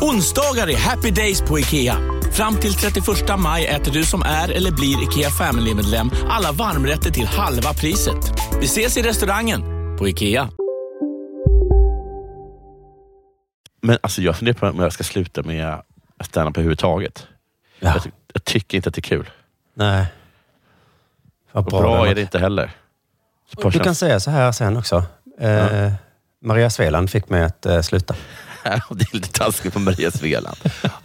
Onsdagar är happy days på IKEA. Fram till 31 maj äter du som är eller blir IKEA Family-medlem alla varmrätter till halva priset. Vi ses i restaurangen på IKEA. Men alltså jag funderar på om jag ska sluta med stand-up överhuvudtaget. Ja. Jag, ty- jag tycker inte att det är kul. Nej. Vad bra, bra är det inte heller. Du kan säga så här sen också. Eh, Maria Sveland fick mig att eh, sluta. Det är lite taskigt på Maria Sveland.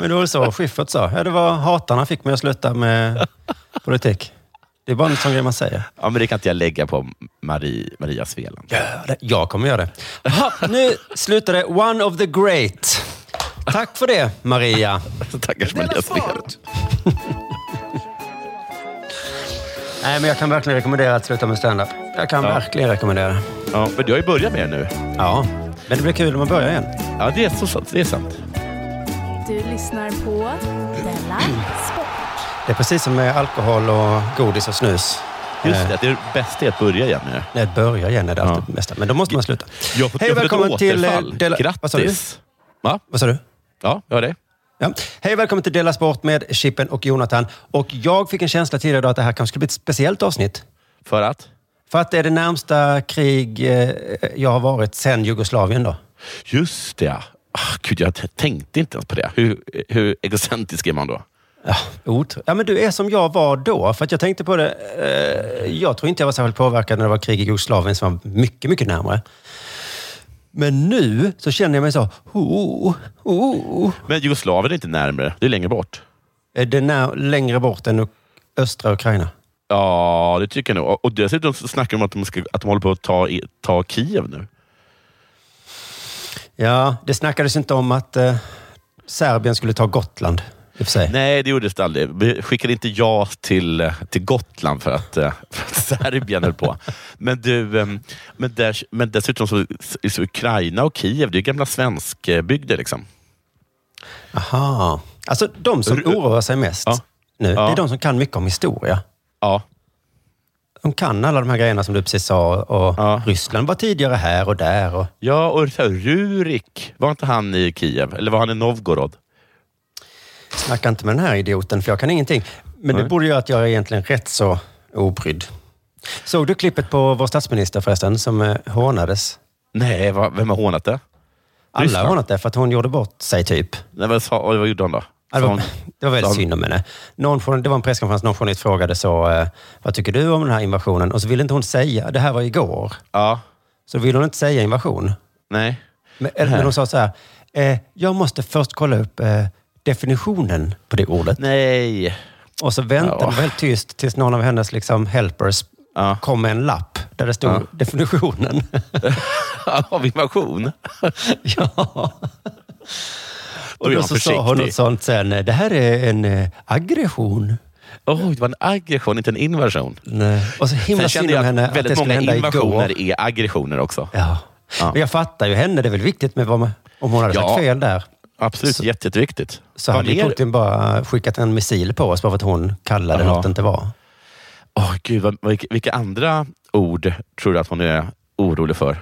Men det var så Schyffert sa. Ja, det var hatarna fick mig att sluta med politik. Det är bara en sån grej man säger. Ja, men det kan inte jag lägga på Marie, Maria Sveland. Gör det. Jag kommer göra det. Jaha, nu slutar det One of the Great. Tack för det, Maria. Tackars Maria Sveland. Nej, men jag kan verkligen rekommendera att sluta med stand-up. Jag kan Ja. verkligen rekommendera. Ja, men du har ju börjat med det nu. Ja, men det blir kul om man börjar igen. Ja, det är, så sant. Det är sant. Du lyssnar på Della Sport. Det är precis som med alkohol och godis och snus. Just Eh, det, det är bästa är att börja igen med det. Nej, att börja igen är det alltid det bästa. Men då måste man sluta. Jag har fått, Hej jag och välkommen till... eh. Dela- Vad sa du? Grattis. Va? Vad sa du? Ja, jag har det. Ja. Hej och välkommen till Dela Sport med Chippen och Jonathan. Och jag fick en känsla tidigare idag att det här kanske skulle bli ett speciellt avsnitt. För att? För att det är det närmsta krig eh, jag har varit sedan Jugoslavien då. Just det. Ah, Gud, jag tänkte inte ens på det. Hur, hur egocentrisk är man då? Ja, ja, men du är som jag var då. För att jag tänkte på det. Eh, jag tror inte jag var särskilt påverkad när det var krig i Jugoslavien som var mycket, mycket närmare. Men nu så känner jag mig så... Oh, oh. Men Jugoslavien är inte närmare. Det är längre bort. Är det när, längre bort än östra Ukraina? Ja, det tycker jag nog. Och- dessutom så snackar de om att de, ska, att de håller på att ta, ta Kiev nu. Ja, det snackades inte om att eh, Serbien skulle ta Gotland. Nej, det gjordes det aldrig. Vi skickade inte ja till, eh, till Gotland för att, eh, för att Serbien höll på. Men, du, eh, men, där, men dessutom så, så Ukraina och Kiev, det är gamla svenskbygder. Liksom. Aha. Alltså de som oroar sig mest Ja. nu, det Ja. är de som kan mycket om historia. Ja, De kan alla de här grejerna som du precis sa. Och Ja. Ryssland var tidigare här och där. Och... ja och så här, Rurik, var inte han i Kiev? Eller var han i Novgorod? Snacka inte med den här idioten, för jag kan ingenting. Men det Nej. borde göra att jag är egentligen rätt så obrydd. Såg du klippet på vår statsminister förresten, som eh, hånades? Nej, vem har hånat det? Alla har hånat det för att hon gjorde bort sig, typ. Nej, vad, sa, vad gjorde han då? Ja, Det var, hon- det var väldigt hon- synd om henne. Någon, det var en presskonferens, någon journalist frågade så, eh, vad tycker du om den här invasionen? Och så ville inte hon säga, det här var igår. Ja, Så ville hon inte säga invasion. nej. Men, eller, men hon sa så här, eh, jag måste först kolla upp eh, definitionen på det ordet. Nej. Och så väntade Ja. hon väldigt tyst tills någon av hennes liksom, helpers Ja. kom med en lapp där det stod Ja. definitionen. Av invasion? ja. Och då så sa hon försiktig. något sånt sen, det här är en eh, aggression. Oj, det var en aggression, inte en invasion. Nej. Och så himla synd jag om henne att att det väldigt skulle många hända igår. invasioner är aggressioner också. Ja. Ja. Men jag fattar ju henne, det är väl viktigt med vad man, om hon hade Ja. sagt fel där. Absolut, Så- jätte, jätteviktigt. Så Vad hade mer? Putin bara skickat en missil på oss bara för att hon kallade Ja. något det inte var. Åh, Gud, vad, vilka, vilka andra ord tror du att hon är orolig för?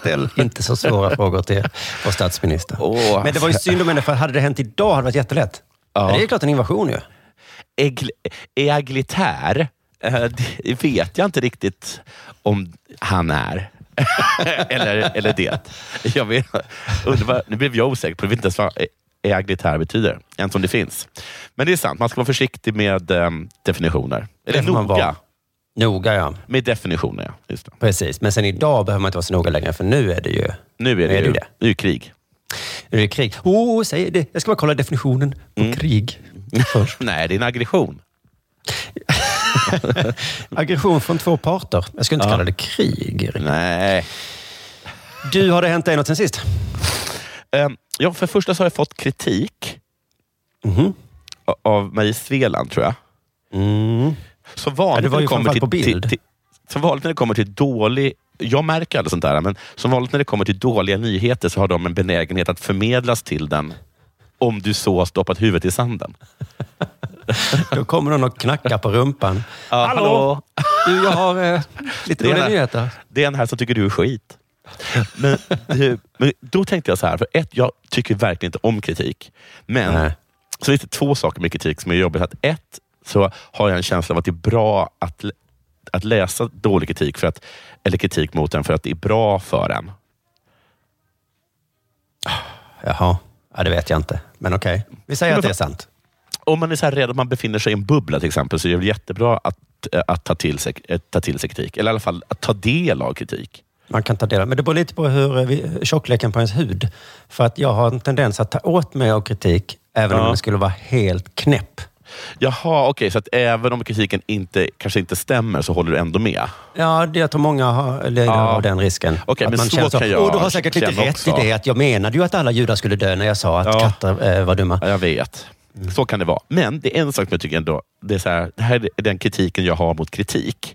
Ställ inte så svåra frågor till vår statsminister. Åh. Men det var ju synd om henne, för hade det hänt idag hade det varit jättelätt. Ja. Det är ju klart en invasion ju. Egl, eaglitär, eh, det vet jag inte riktigt om han är. eller, eller det. Jag vet, undrar nu blev jag osäker på det. Jag vet inte ens vad eaglitär betyder, ens om det finns. Men det är sant, man ska vara försiktig med eh, definitioner. Eller Det noga. Noga, ja. Med definitioner, ja. Just det. Precis. Men sen idag behöver man inte vara så noga längre, för nu är det ju, Nu är det, Nu är det ju, det. det är ju krig. nu är det krig. Oh, säg det. Jag ska bara kolla definitionen på Mm. krig. Nej, det är en aggression. Aggression från två parter. Jag skulle inte Ja. kalla det krig. Erik. Nej. Du, har det hänt dig något sen sist? Ehm, ja, för det första så har jag fått kritik a- av Marie Sveland, tror jag. Mm. Som vanligt, Ja, det var när ju kommer till, på bild. Till, till, som vanligt när det kommer till dålig... Jag märker aldrig sånt där, men som vanligt när det kommer till dåliga nyheter så har de en benägenhet att förmedlas till den om du så har stoppat huvudet i sanden. Då kommer någon och knackar på rumpan. Ja, hallå? Du, jag har eh, lite dåliga nyheter. Det är en här som tycker du är skit. Men, du, men då tänkte jag så här, för ett, jag tycker verkligen inte om kritik. Men Nej. så finns det två saker med kritik som är jobbigt. Att ett, så har jag en känsla av att det är bra att, att läsa dålig kritik, för att, eller kritik mot den, för att det är bra för en. Jaha, ja, det vet jag inte. Men okej, vi säger Men att det är sant. Om man är så här rädd att man befinner sig i en bubbla till exempel, så är det jättebra att, eh, att ta, till sig, eh, ta till sig kritik. Eller i alla fall att ta del av kritik. Man kan ta del av Men det beror lite på hur, eh, tjockleken på ens hud. För att jag har en tendens att ta åt mig av kritik, även Ja. om den skulle vara helt knäpp. Jaha, okej. så att även om kritiken inte, kanske inte stämmer så håller du ändå med? Ja, det, jag tror många har, lider Ja. av den risken. Okej, att men man så känner kan jag Åh, du har säkert lite rätt också." i det. Att jag menade ju att alla judar skulle dö när jag sa att Ja. katter eh, var dumma. Ja, jag vet. Så kan det vara. Men det är en sak som jag tycker ändå, det, är så här, det här är den kritiken jag har mot kritik.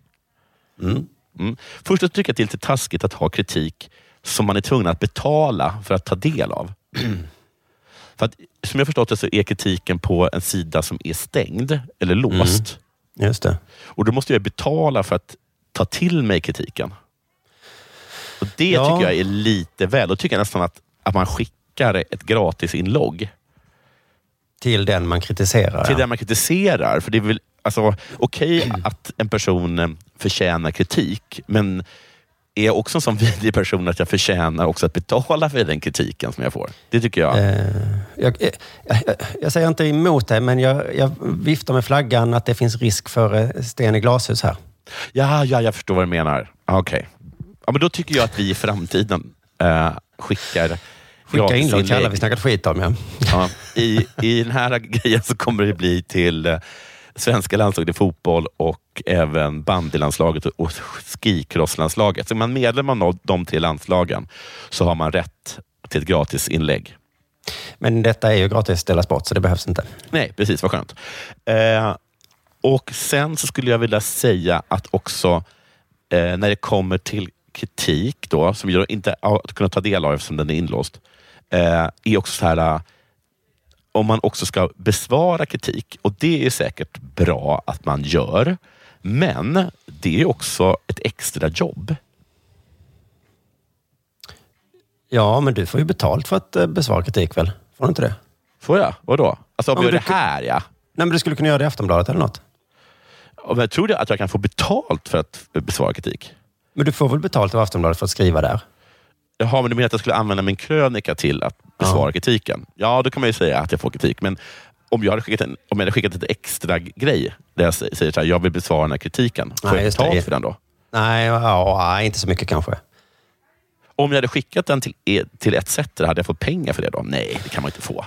Mm. Mm. Först så tycker jag att det är lite taskigt att ha kritik som man är tvungen att betala för att ta del av. för att, som jag förstått det så är kritiken på en sida som är stängd eller låst. Just det. Och då måste jag betala för att ta till mig kritiken. Och Det Ja. tycker jag är lite väl. Då tycker jag nästan att, att man skickar ett gratisinlogg Till den man kritiserar. till ja. den man kritiserar. För det är väl alltså, okej att en person eh, förtjänar kritik, men är jag också en sån vidrig person att jag förtjänar också att betala för den kritiken som jag får? Det tycker jag. Eh, jag, eh, jag, jag säger inte emot dig, men jag, jag viftar med flaggan att det finns risk för eh, sten i glashus här. Ja, ja, jag förstår vad du menar. Ah, Okej. Ja, men då tycker jag att vi i framtiden eh, skickar Skicka inlogg till alla vi snackat skit om. Ja. Ja, i, I den här grejen så kommer det bli till eh, svenska landslaget i fotboll och även bandylandslaget och skicrosslandslaget. Så är man medlem av de tre landslagen så har man rätt till ett gratisinlägg. Men detta är ju gratis Della Sport, så det behövs inte. Nej, precis. Vad skönt. Eh, och Sen så skulle jag vilja säga att också eh, när det kommer till kritik, då, som jag inte har kunnat ta del av eftersom den är inlåst, eh, är också så här eh, om man också ska besvara kritik. Och det är säkert bra att man gör. Men det är också ett extra jobb. Ja, men du får ju betalt för att eh, besvara kritik väl? Får du inte det? Får jag? Vadå? Alltså om Ja, jag men gör du det här, ja. Nej, men du skulle kunna göra det i Aftonbladet eller något. Om jag tror det att jag kan få betalt för att besvara kritik. Men du får väl betalt av Aftonbladet för att skriva där? Jaha, men du menar att jag skulle använda min krönika till att besvara kritiken? Ja, då kan man ju säga att jag får kritik. Men om jag hade skickat, en, om jag hade skickat ett extra grej där jag säger så här, jag vill besvara den här kritiken. Får Nej, jag betalt för den då? Nej, ja, inte så mycket kanske. Om jag hade skickat den till, e- till ett sätt, hade jag fått pengar för det då? Nej, det kan man inte få.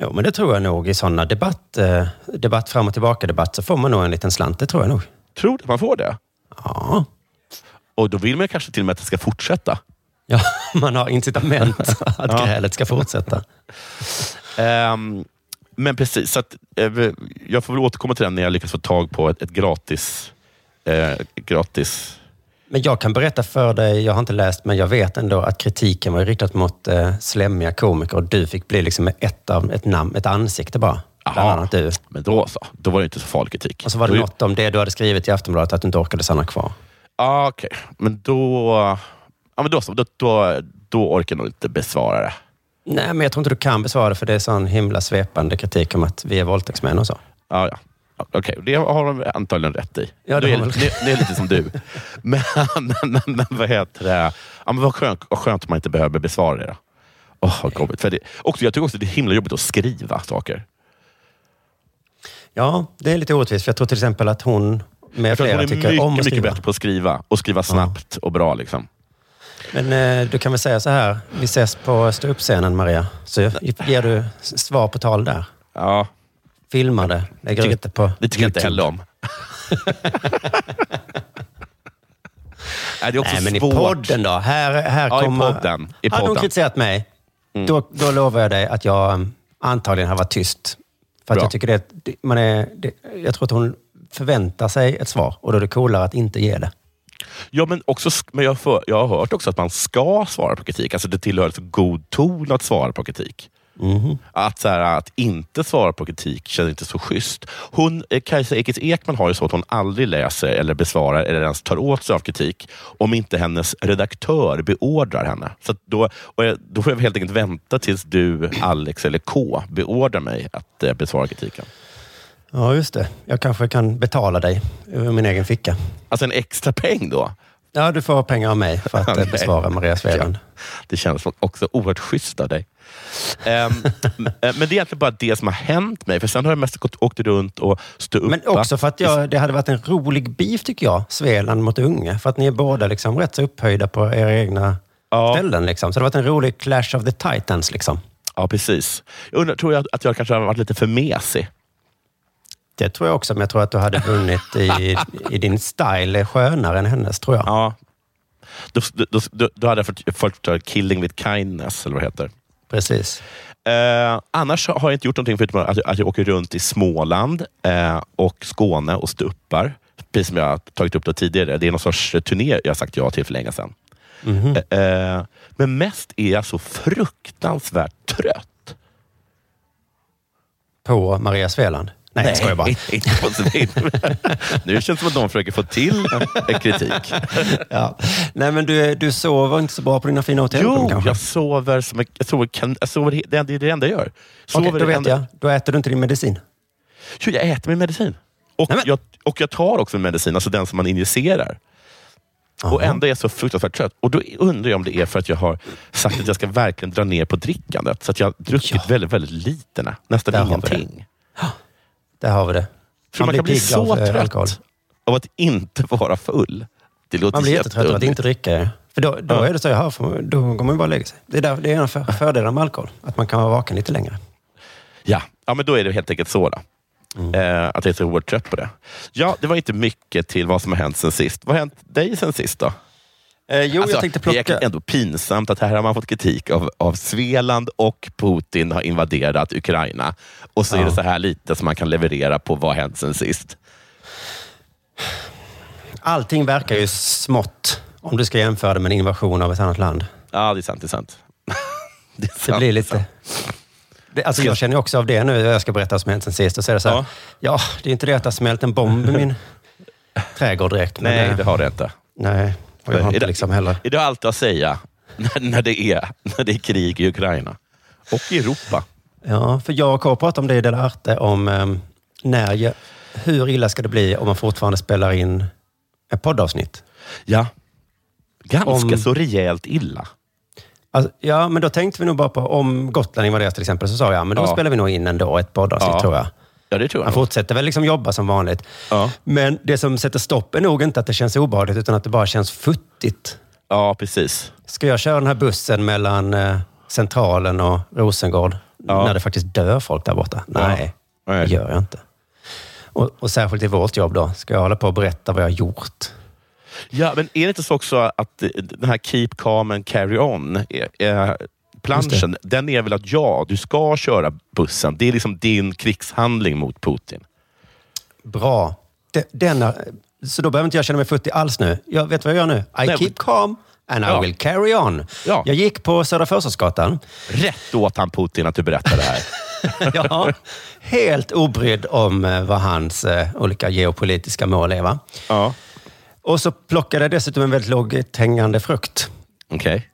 Jo, men det tror jag nog. I sådana debatt, eh, debatt fram och tillbaka-debatt så får man nog en liten slant. Det tror jag nog. Tror du att man får det? Ja. Och då vill man kanske till och med att det ska fortsätta. Ja, man har incitament att Ja. grälet ska fortsätta. Ehm, men precis, så att, eh, jag får väl återkomma till den när jag lyckas få tag på ett, ett gratis, eh, gratis Men jag kan berätta för dig, jag har inte läst, men jag vet ändå att kritiken var riktad mot eh, slämmiga komiker och du fick bli liksom ett, av, ett namn, ett ansikte bara. Bland Jaha. annat du. Men då så. Då var det inte så farlig kritik. Och så var det då, något om det du hade skrivit i Aftonbladet, att du inte orkade stanna kvar. Ah, Okej, men då... Ja, men då, så. Då, då, då orkar jag nog inte besvara det. Nej, men jag tror inte du kan besvara det, för det är sån himla svepande kritik om att vi är våldtäktsmän och så. Ja, ja. Okej, det har de antagligen rätt i. Ja, det är, väl- det, det är lite som du. Men, men, men vad heter det? Ja, men vad, skönt, vad skönt att man inte behöver besvara det. då. Åh, vad jobbigt. För det, också, jag tycker också det är himla jobbigt att skriva saker. Ja, det är lite orättvist. För jag tror till exempel att hon med flera hon är tycker mycket, om att mycket skriva. bättre på att skriva. Och skriva snabbt och bra. Liksom. Men eh, du kan väl säga så här, vi ses på ståuppscenen Maria. Så ger du svar på tal där. Ja, Filmar det, lägger Tycker- ut det på det tycker jag inte heller om. Nej, det är också Nej, men svårt. i podden då? Här, här Ja, i kommer... podden. I Hade hon podden. kritiserat mig, Mm. då, då lovar jag dig att jag um, antagligen har varit tyst. För att Bra. jag tycker det, man är, det, jag tror att hon förväntar sig ett svar och då är det coolare att inte ge det. Ja, men också, men jag, för, jag har hört också att man ska svara på kritik. Alltså det tillhör så god ton att svara på kritik. Mhm. Att, så här, att inte svara på kritik känns inte så schysst. Hon, eh, Kajsa Ekis Ekman har ju så att hon aldrig läser eller besvarar eller ens tar åt sig av kritik om inte hennes redaktör beordrar henne. Så då, och jag, då får jag helt enkelt vänta tills du, Alex eller K beordrar mig att eh, besvara kritiken. Ja, just det. Jag kanske kan betala dig ur min egen ficka. Alltså en extra peng då? Ja, du får pengar av mig för att eh, besvara Maria Sveland. Det känns också oerhört schysst av dig. Ehm, m- men det är egentligen bara det som har hänt mig. För sen har jag mest gått, åkt runt och stå upp. Men också för att jag, det hade varit en rolig beef tycker jag, Sveland mot Unge. För att ni är båda liksom rätt så upphöjda på era egna ställen. Liksom. Så det har varit en rolig clash of the titans. Liksom. Ja, precis. Jag undrar, tror jag att jag kanske har varit lite för mesig? Det tror jag också, men jag tror att du hade vunnit i, i din style skönare än hennes, tror jag. Ja. Då, då, då, då hade jag fått, fått uh, killing with kindness, eller vad det heter. Precis. Eh, annars har jag inte gjort någonting förutom att, att jag åker runt i Småland eh, och Skåne och stuppar. Precis som jag har tagit upp det tidigare. Det är någon sorts turné jag sagt ja till för länge sedan. Mhm. Eh, men mest är jag så fruktansvärt trött. På Maria Sveland? Nej, jag skojar bara. inte på sin Nu känns det som att de försöker få till en kritik. Ja. Nej, men du, du sover inte så bra på dina fina hotellrum Jo, kanske? jag sover som jag, jag sover, kan, jag sover, det, är det enda jag gör. Sover då vet enda- jag. Då äter du inte din medicin. Jo, jag äter min medicin. Och, jag, och jag tar också en medicin, alltså den som man injicerar. Och ändå är jag så fruktansvärt trött. Och då undrar jag om det är för att jag har sagt att jag ska verkligen dra ner på drickandet. Så att jag har druckit väldigt, väldigt lite. nä- Nästan Där ingenting. Där har vi det. För man, blir kan bli så eh, trött alkohol. av att inte vara full. Det låter Man blir jättetrött av att inte dricka. För då, då Ja. är det så, jaha, då går man ju bara lägger sig. Det är, där, det är en av för- fördelarna med alkohol. Att man kan vara vaken lite längre. Ja, ja men då är det helt enkelt så. Då. Mm. Eh, att jag är så oerhört trött på det. Ja, det var inte mycket till vad som har hänt sen sist. Vad har hänt dig sen sist då? Eh, jo, Alltså, jag tänkte Det plocka... är ändå pinsamt att här har man fått kritik av, av Sveland och Putin har invaderat Ukraina. Och så är Ja. det så här lite som man kan leverera på vad hänt sen sist. Allting verkar ju smått om du ska jämföra det med en invasion av ett annat land. Ja, det är sant. Det är sant. det, är Det sant, blir det är lite... Det, alltså jag känner också av det nu, jag ska berätta vad som hänt sen sist. Och så är det så här, Ja. ja. det är inte det att det har smält en bomb i min trädgård direkt. Nej, det har det inte. Nej, och jag har inte liksom heller... Är det allt att säga när, när, det är, när det är krig i Ukraina? Och i Europa. Ja, för jag och K pratade om det i Dela Arte, om um, när hur illa ska det bli om man fortfarande spelar in ett poddavsnitt? Ja. Ganska Om- så rejält illa. Alltså, ja, men då tänkte vi nog bara på om Gotland invaderas till exempel, så sa jag, men då Ja. spelar vi nog in ändå ett poddavsnitt Ja. tror jag. Ja, det tror jag. Han fortsätter väl liksom jobba som vanligt. Ja. Men det som sätter stopp är nog inte att det känns obehagligt, utan att det bara känns futtigt. ja, precis. Ska jag köra den här bussen mellan eh, Centralen och Rosengård Ja. när det faktiskt dör folk där borta? Nej, Nej. det gör jag inte. Och, och särskilt i vårt jobb då. Ska jag hålla på och berätta vad jag har gjort? Ja, men är det inte så också att eh, den här Keep calm and carry on, är, är, planschen, den är väl att ja, du ska köra bussen. Det är liksom din krigshandling mot Putin. Bra. De, denna, så då behöver inte jag känna mig futtig alls nu. Jag vet vad jag gör nu? I Nej, keep calm and Ja. I will carry on. Ja. Jag gick på Södra Förstadsgatan. Rätt åt han Putin att du berättar det här. ja, helt obrydd om eh, vad hans eh, olika geopolitiska mål är. Va? ja. Och så plockade jag dessutom en väldigt lågt hängande frukt. Okej.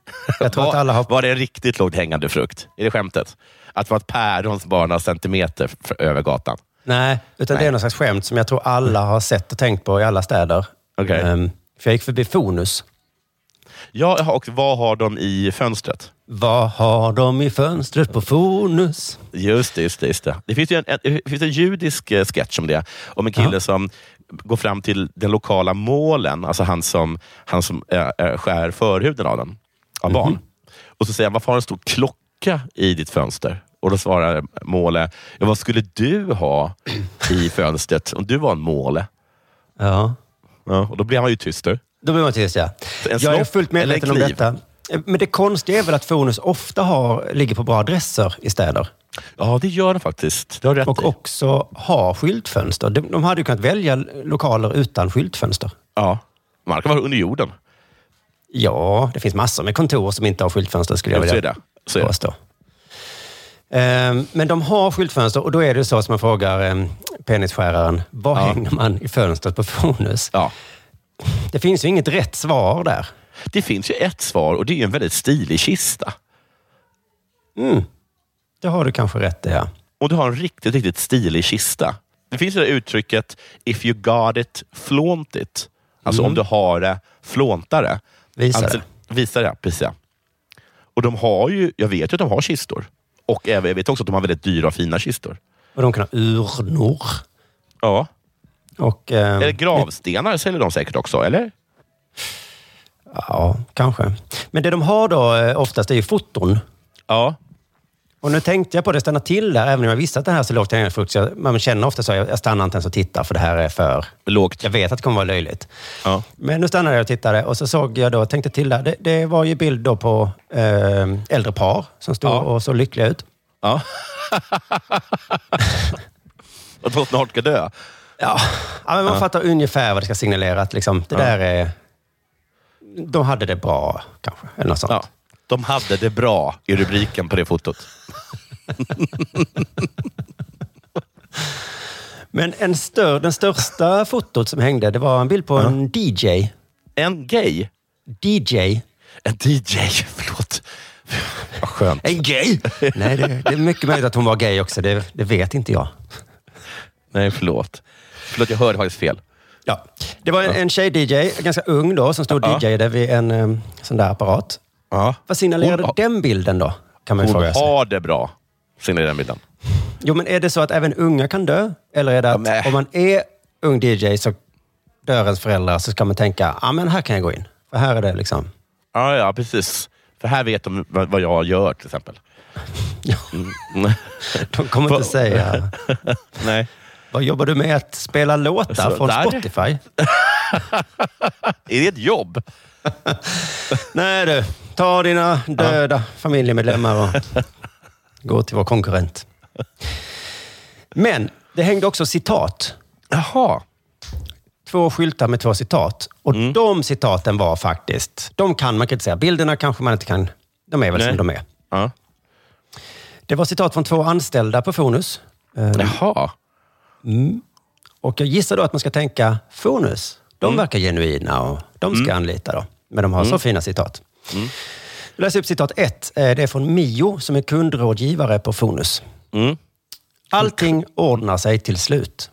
Alla har- Var det en riktigt lågt hängande frukt? Är det skämtet? Att det var ett päron som bara några centimeter över gatan? Nej, utan det är någon slags skämt som jag tror alla har sett och tänkt på i alla städer. Okej. Ehm, för jag gick förbi Fonus. Ja, och vad har de i fönstret? Vad har de i fönstret på Fonus? Just det, just det. Just det. det finns ju en, en, det finns en judisk eh, sketch om det. Om en kille Ja. som går fram till den lokala målen, alltså han som, han som äh, skär förhuden av den, av barn. Och så säger han, varför har du en stor klocka i ditt fönster? Och då svarar måle, ja, vad skulle du ha i fönstret om du var en måle? Ja. Ja, och då blir han ju tyst. Då blir man tyst, ja. En Jag är fullt medveten om detta. Men det konstiga är väl att Fonus ofta har, ligger på bra adresser i städer. Ja, det gör den faktiskt. Det har rätt Och i. också har skyltfönster. De, de hade ju kunnat välja lokaler utan skyltfönster. Ja. Man kan vara under jorden. Ja, det finns massor med kontor som inte har skyltfönster skulle jag vilja är det. Så är det. påstå. Ehm, Men de har skyltfönster och då är det så som man frågar ehm, penisskäraren, vad Ja. hänger man i fönstret på Fonus? Ja. Det finns ju inget rätt svar där. Det finns ju ett svar och det är en väldigt stilig kista. Mm. Det har du kanske rätt i, ja. Och du har en riktigt, riktigt stilig kista. Det finns ju det uttrycket, if you got it, flaunt it. Alltså Mm. om du har det, flånta det. Visa alltså, Visa det, precis. ja. Och de har ju, jag vet ju att de har kistor. Och jag vet också att de har väldigt dyra och fina kistor. Och de kan ha urnor. Ja. Och, ehm, Eller gravstenar säljer de säkert också, eller? Ja, kanske. Men det de har då eh, oftast är ju foton. Ja. Och nu tänkte jag på det, stanna till där, även om jag visste att det här är så lågt hängande frukt. Man känner ofta så, jag stannar inte ens och tittar för det här är för... Lågt. Jag vet att det kommer vara löjligt. Ja. Men nu stannade jag och tittade och så såg jag då, tänkte till där, det, det var ju bild då på eh, äldre par som stod Ja. och såg lyckliga ut. Ja. Att de snart ska dö. Ja, ja men man Ja. fattar ungefär vad det ska signalera. Att liksom, det Ja. där är... De hade det bra, kanske. Eller något sånt. Ja. De hade det bra i rubriken på det fotot. Men en stör, den största fotot som hängde, det var en bild på en DJ. En gay? DJ. En DJ, förlåt. Vad skönt. En gay? Nej, det, det är mycket möjligt att hon var gay också. Det, det vet inte jag. Nej, förlåt. Förlåt, jag hörde faktiskt fel. Ja. Det var en, en tjej-DJ, ganska ung då, som stod och Ja. DJade vid en eh, sån där apparat. Ja. Vad signalerade Hon- den bilden då? Kan man ju fråga sig. har det bra, signerar den bilden. Jo, men är det så att även unga kan dö? Eller är det att nej. om man är ung DJ så dör ens föräldrar så ska man tänka, ja men här kan jag gå in. För här är det liksom... Ja, ja, precis. För här vet de vad vad jag gör till exempel. Mm. De kommer inte säga, Nej. Vad jobbar du med att spela låtar Så från där. Spotify? Är det ett jobb? Nej du, ta dina döda familjemedlemmar och gå till vår konkurrent. Men det hängde också citat. Jaha. Två skyltar med två citat. Och Mm. de citaten var faktiskt, de kan man kritisera. Bilderna kanske man inte kan, de är väl Nej. som de är. Ja. Det var citat från två anställda på Fonus. Eh, Jaha. Och jag gissar då att man ska tänka, Fonus, de Mm. verkar genuina och de ska anlita då. Men de har så fina citat. Mm. Jag läser upp citat ett. Eh, Det är från Mio som är kundrådgivare på Fonus. Mm. Allting ordnar sig till slut.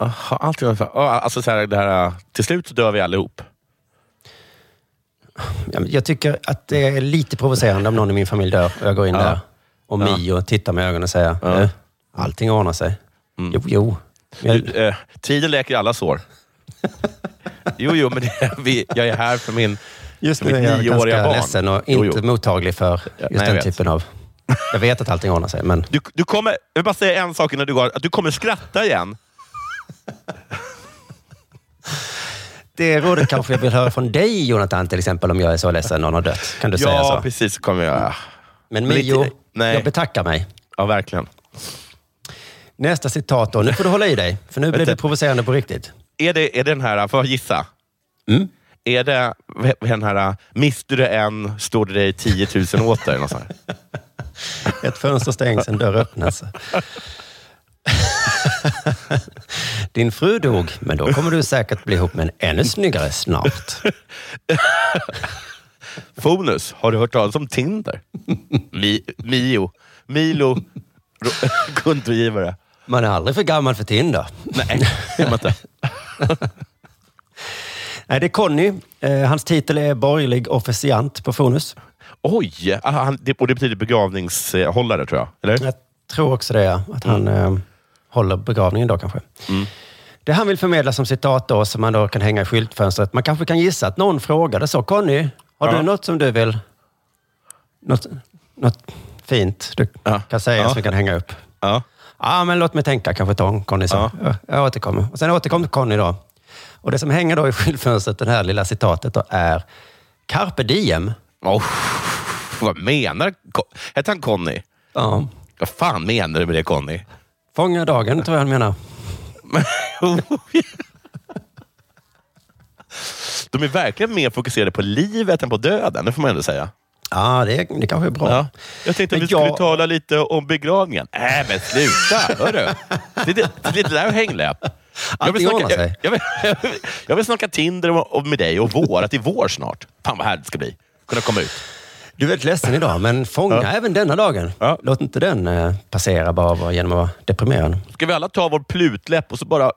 Aha, allt är ungefär- ja, alltså så här, det här, till slut dör vi allihop. Jag tycker att det är lite provocerande om någon i min familj dör och jag går in Ja. där och. Mio tittar med ögonen och säger, Ja. "Eh, allting ordnar sig. Mm. Jo, jo. Du, eh, tiden läker alla sår. jo, jo, men det, vi, jag är här för min just nu är jag ganska barn. ledsen och Jo, inte jo. mottaglig för just nej, den typen av... Jag vet att allting ordnar sig, men Du, du kommer, jag vill bara säga en sak innan du går. Att du kommer skratta igen. det rådet kanske jag vill höra från dig, Jonathan, till exempel, om jag är så ledsen någon har dött. Kan du säga ja, så? precis. så kommer jag. Men Men Mio, lite- nej. jag betackar mig. Ja, verkligen. Nästa citat då. Nu får du hålla i dig, för nu blir det provocerande på riktigt. Är det, är det den här, får jag gissa? Mm. Är det den här, mister du en, står det dig 10 000 åter? något? Ett fönster stängs, en dörr öppnas. Din fru dog, men då kommer du säkert bli ihop med en ännu snyggare snart. Fonus, har du hört talas om Tinder? Mi, Mio, Milo, kundrådgivare. Man är aldrig för gammal för Tinder. Nej, det är man inte. Nej, det är Conny. Eh, hans titel är borgerlig officiant på Fonus. Oj! ah, Han, det, och det betyder begravningshållare, tror jag. Eller? Jag tror också det, ja. att han eh, håller begravningen då kanske. Mm. Det han vill förmedla som citat då, som man då kan hänga i skyltfönstret. Man kanske kan gissa att någon frågade så. Conny, har Ja. du något som du vill... Något, något fint du Ja. kan säga Ja. som vi kan hänga upp? Ja. Ja, men låt mig tänka kanske Tom, Conny sa. Ja. Jag återkommer. Och sen återkom Conny då. Och det som hänger då i skyltfönstret, det här lilla citatet då, är Carpe diem. Oh, vad menar Hette han Conny? Ja. Vad fan menar du med det Conny? Fånga dagen, tror jag han menar. De är verkligen mer fokuserade på livet än på döden, det får man ändå säga. Ja, det, det kanske är bra. Ja. Jag tänkte att vi skulle jag- tala lite om begravningen. Äh, men sluta! Hörru. Det, det, det, det där är hängläpp. Jag vill, snacka, jag, jag, vill, jag vill snacka Tinder och, och med dig och vår, att det är vår snart. Fan vad härligt det ska bli. Kunna komma ut. Du är väldigt ledsen idag, men fånga Ja. även denna dagen. Ja. Låt inte den eh, passera bara genom att vara deprimerad. Ska vi alla ta vår plutläpp och så bara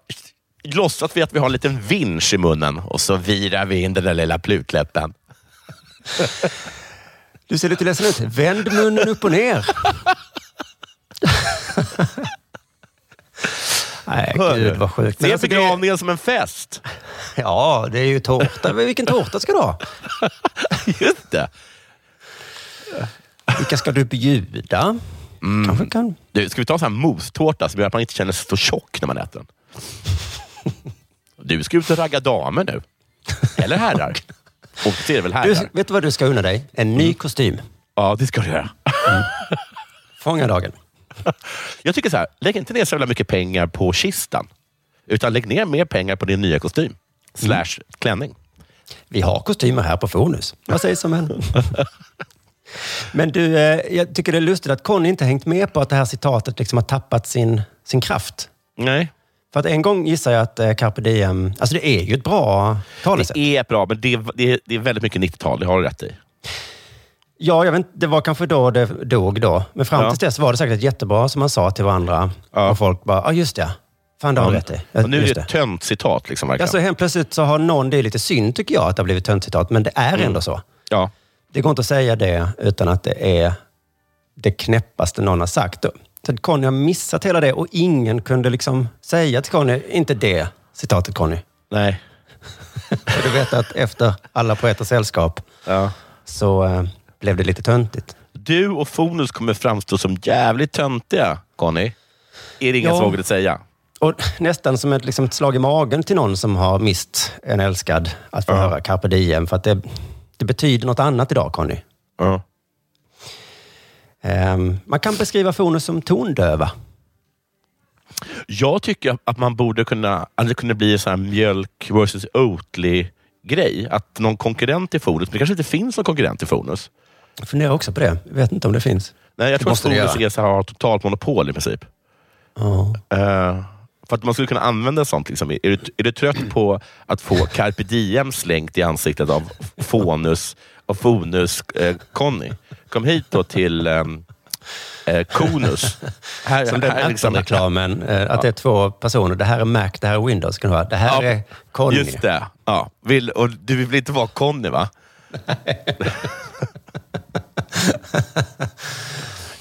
låtsas vi att vi har en liten vinsch i munnen och så virar vi in den där lilla plutläppen. Du ser lite ledsen ut. Vänd munnen upp och ner. Nej, gud vad sjukt. Men Se alltså, det, begravningen som en fest. ja, det är ju tårta. Men Vilken tårta ska du ha? Just det. Vilka ska du bjuda? Kanske kan... Du, ska vi ta en sån här mousse-tårta som gör att man inte känner sig så tjock när man äter den? Du ska ut och ragga damer nu. Eller herrar. Och det är väl Du, herrar? vet du vad du ska unna dig? En ny kostym. Ja, det ska du göra. Fånga dagen. Jag tycker så här, lägg inte ner så jävla mycket pengar på kistan. Utan lägg ner mer pengar på din nya kostym. Slash klänning. Vi har kostymer här på Fonus. Vad sägs om en? Men du, eh, jag tycker det är lustigt att Conny inte hängt med på att det här citatet liksom har tappat sin, sin kraft. Nej. För att en gång gissar jag att eh, carpe diem... Alltså det är ju ett bra talesätt. Det är bra, men det är, det det är väldigt mycket 90-tal. Det har du rätt i. Ja, jag vet, inte, det var kanske då det dog då. Men fram Ja. tills dess var det säkert jättebra som man sa till varandra. Ja. Och folk bara, ja just det. Fan, det har du rätt i. Och nu är det ett tönt citat. Liksom, verkligen. Alltså helt plötsligt så har någon, det är lite synd tycker jag att det har blivit töntcitat, men det är ändå så. ja. Det går inte att säga det utan att det är det knäppaste någon har sagt. Så Conny har missat hela det och ingen kunde liksom säga till Conny, inte det citatet Conny. Nej. Du vet att efter alla poeters sällskap Ja. så eh, blev det lite töntigt. Du och Fonus kommer framstå som jävligt töntiga, Conny. Är det ingen Ja. det säga? Och nästan som ett, liksom, ett slag i magen till någon som har mist en älskad att få Ja. höra carpe diem. För att det, det betyder något annat idag, Conny. Ja. Ehm, man kan beskriva Fonus som tondöva. Jag tycker att man borde kunna, att det kunde bli en sån här mjölk versus Oatly-grej. Att någon konkurrent till Fonus, men det kanske inte finns någon konkurrent till Fonus. Jag funderar också på det. Jag vet inte om det finns. Nej, jag Det tror att Fonus göra. är så här, har totalt monopol i princip. Ja. Eh, för att man skulle kunna använda sånt. Liksom. Är, du, är du trött på att få carpe diem slängt i ansiktet av Fonus och Fonus eh? Kom hit då till ehm, eh, Konus. Här, Som den här är liksom- Apple-reklamen, eh, att det är två personer. Det här är Mac, det här är Windows. Kan det, vara. det här Ja, är Conny. Just det. Ja. Vill, och du vill inte vara Conny, va?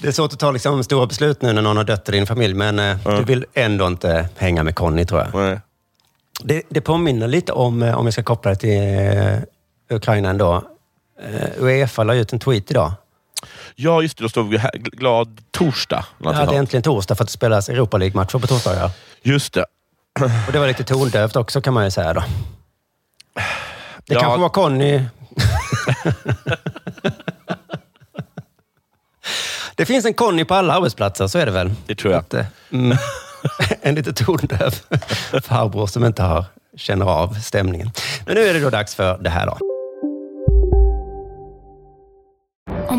Det är svårt att ta liksom, stora beslut nu när någon har dött i din familj, men eh, du vill ändå inte hänga med Conny, tror jag. Nej. Det, det påminner lite om, eh, om jag ska koppla det till eh, Ukraina ändå. Eh, Uefa la ut en tweet idag. Ja, just det. Då vi här. Glad torsdag. Ja, det är äntligen torsdag för att det spelas Europa League-matcher på torsdagar. Just det. Och det var lite tondövt också kan man ju säga då. Det Ja. kanske var Conny... det finns en Conny på alla arbetsplatser, så är det väl? Det tror jag. Att, eh, mm, en lite tondöv farbror som inte har, känner av stämningen. Men nu är det då dags för det här då.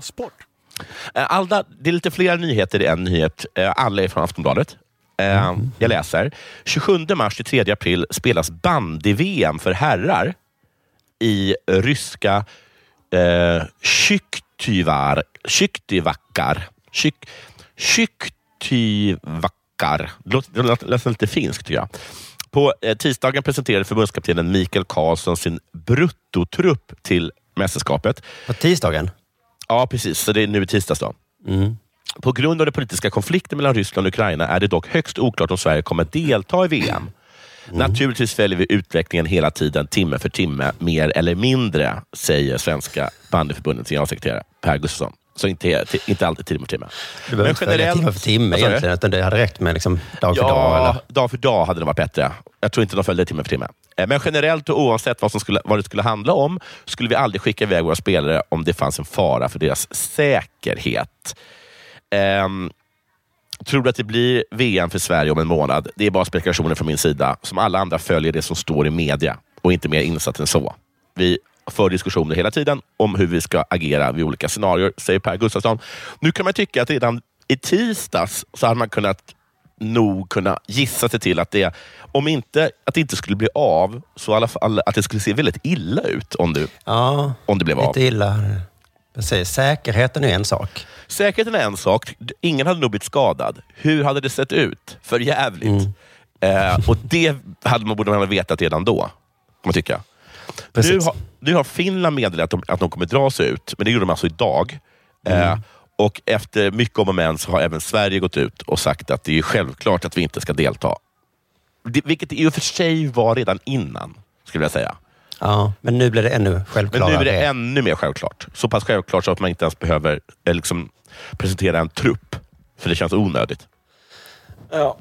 Della Sport. Eh, Alda, det är lite fler nyheter i en nyhet. Eh, Alla är från Aftonbladet. Eh, Jag läser. 27 mars till 3 april spelas bandy-VM för herrar i ryska eh, Kyktyvar, Kyktyvackar. Kyk, Kyktyvackar. Det låter- låter nästan lite finskt tycker jag. På tisdagen presenterade förbundskaptenen Mikael Karlsson sin bruttotrupp till mästerskapet. På tisdagen? Ja, precis. Så det är nu i tisdags. Då. På grund av den politiska konflikten mellan Ryssland och Ukraina är det dock högst oklart om Sverige kommer delta i VM. Naturligtvis följer vi utvecklingen hela tiden, timme för timme, mer eller mindre, säger Svenska bandyförbundets generalsekreterare Per Gustafsson. Så inte, inte alltid timme för timme. Du inte följa timme för timme egentligen, utan det hade räckt med liksom dag för ja, dag. Eller? dag för dag hade det varit bättre. Jag tror inte de följde timme för timme. Eh, men generellt och oavsett vad, som skulle, vad det skulle handla om, skulle vi aldrig skicka iväg våra spelare om det fanns en fara för deras säkerhet. Um, tror du att det blir VM för Sverige om en månad? Det är bara spekulationer från min sida. Som alla andra följer det som står i media och inte mer insatt än så. Vi för diskussioner hela tiden om hur vi ska agera vid olika scenarier, säger Per Gustafsson. Nu kan man tycka att redan i tisdags så hade man kunnat nog kunna gissa sig till att det, om inte att det inte skulle bli av, så i alla fall att det skulle se väldigt illa ut om det, Ja, om det blev av. lite illa. Precis. Säkerheten är en sak. Säkerheten är en sak. Ingen hade nog blivit skadad. Hur hade det sett ut? För jävligt. Eh, och det hade man borde man ha vetat redan då, kan man tycka. Nu har, nu har Finland meddelat att de, att de kommer dra sig ut, men det gjorde de alltså idag. Eh, och efter mycket om och men så har även Sverige gått ut och sagt att det är självklart att vi inte ska delta. Det, vilket i och för sig var redan innan, skulle jag säga. Ja, men nu blir det ännu självklarare. Men nu är det ännu mer självklart. Så pass självklart så att man inte ens behöver eh, liksom, presentera en trupp, för det känns onödigt. Ja.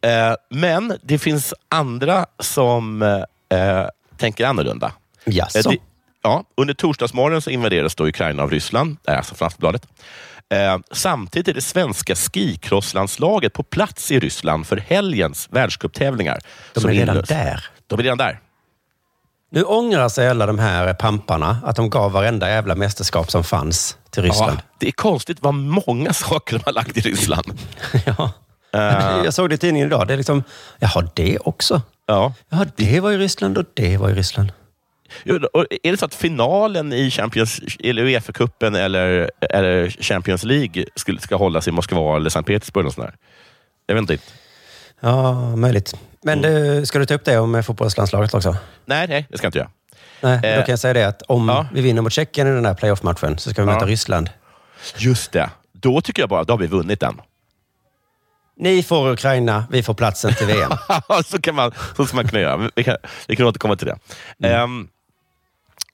Eh, men det finns andra som eh, tänker annorlunda. Jaså? Eh, det, ja, under torsdagsmorgonen så invaderades då Ukraina av Ryssland, det är alltså från Aftonbladet. Eh, samtidigt är det svenska skicrosslandslaget på plats i Ryssland för helgens världscuptävlingar. De är redan inleds. där. De är redan där. Nu ångrar sig alla de här pamparna att de gav varenda jävla mästerskap som fanns till Ryssland. Ja, det är konstigt vad många saker de har lagt i Ryssland. ja. Eh, Jag såg det i tidningen idag. Det är liksom, jaha, det också? Ja. Jaha, det var i Ryssland och det var i Ryssland. Är det så att finalen i Champions, eller Uefa-cupen eller, eller Champions League skulle, ska hållas i Moskva eller Sankt Petersburg? Och? Jag vet inte. Ja, möjligt. Men du, ska du ta upp det om fotbollslandslaget också? Nej, nej, det ska jag inte göra. Nej, då Eh, kan jag säga det att om ja. vi vinner mot Tjeckien i den här playoff-matchen så ska vi Ja. möta Ryssland. Just det. Då tycker jag bara då har vi vunnit den. Ni får Ukraina, vi får platsen till VM. så, kan man, så ska man kunna göra. Vi kan, vi kan återkomma till det. Ehm,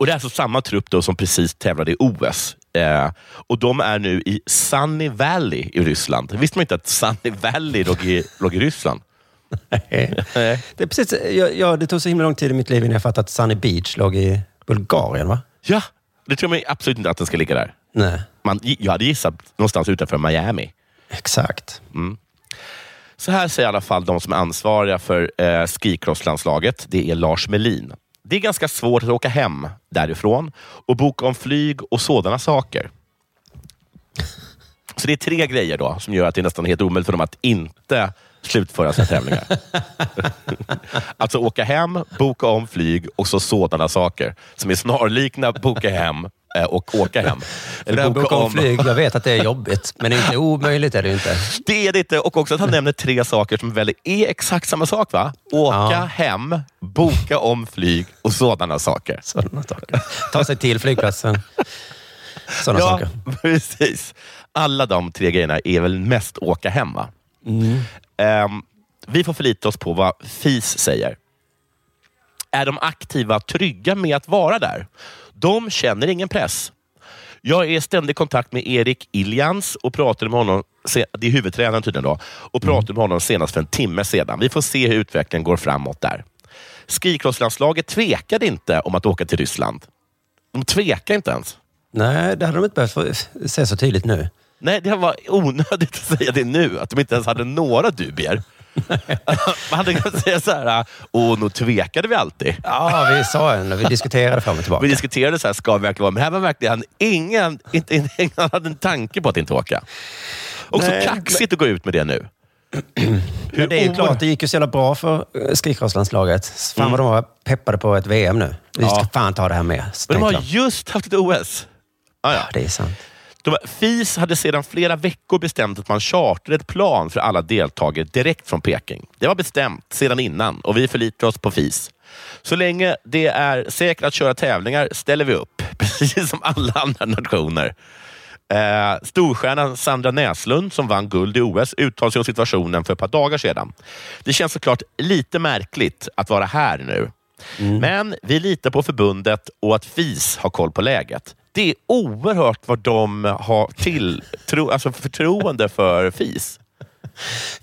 och Det är alltså samma trupp då som precis tävlade i OS. Eh, och De är nu i Sunny Valley i Ryssland. Visste man inte att Sunny Valley låg i, låg i Ryssland? Det, är precis, ja, det tog så himla lång tid i mitt liv innan jag fattade att Sunny Beach låg i Bulgarien, va? Ja, det tror jag absolut inte att den ska ligga där. Nej. Man, jag hade gissat någonstans utanför Miami. Exakt. Mm. Så här säger i alla fall de som är ansvariga för eh, skicrosslandslaget. Det är Lars Melin. Det är ganska svårt att åka hem därifrån och boka om flyg och sådana saker. Så det är tre grejer då som gör att det är nästan helt omöjligt för dem att inte slutföra sina tävlingar. alltså åka hem, boka om flyg och så sådana saker som är snarlikna boka hem och åka hem. Här boka om flyg, jag vet att det är jobbigt, men inte omöjligt är det inte. Det är det inte. Och också att han nämner tre saker som väl är exakt samma sak. va? Åka Ja. hem, boka om flyg och sådana saker. Sådana saker. Ta sig till flygplatsen. Sådana ja, saker. precis. Alla de tre grejerna är väl mest åka hem. Va? Mm. Ehm, vi får förlita oss på vad FIS säger. Är de aktiva trygga med att vara där? De känner ingen press. Jag är i ständig kontakt med Erik Iljans och pratade med honom, det är huvudtränaren tydligen då, och pratade med honom senast för en timme sedan. Vi får se hur utvecklingen går framåt där. Skikrosslandslaget tvekade inte om att åka till Ryssland. De tvekar inte ens. Nej, det hade de inte behövt se så tydligt nu. Nej, det var onödigt att säga det nu, att de inte ens hade några dubier. Man hade kunnat säga så här, åh, nog tvekade vi alltid. Ja, vi sa en, vi diskuterade fram och tillbaka. Vi diskuterade så här, ska vi verkligen vara? Men här var verkligen ingen, inte, ingen hade en tanke på att inte åka. Och så kaxigt att gå ut med det nu. Men det är ju klart, det gick ju så jävla bra för eh, skrikrosslandslaget. Fan vad de var peppade på ett VM nu. Vi ska Ja. fan ta det här med. Men de har just haft ett OS. Ah, ja. Det är sant. De, FIS hade sedan flera veckor bestämt att man chartrade ett plan för alla deltagare direkt från Peking. Det var bestämt sedan innan och vi förlitar oss på FIS. Så länge det är säkert att köra tävlingar ställer vi upp, precis som alla andra nationer. Eh, storstjärnan Sandra Näslund, som vann guld i OS, uttalade sig om situationen för ett par dagar sedan. Det känns såklart lite märkligt att vara här nu. Men vi litar på förbundet och att FIS har koll på läget. Det är oerhört vad de har till, tro, alltså förtroende för FIS.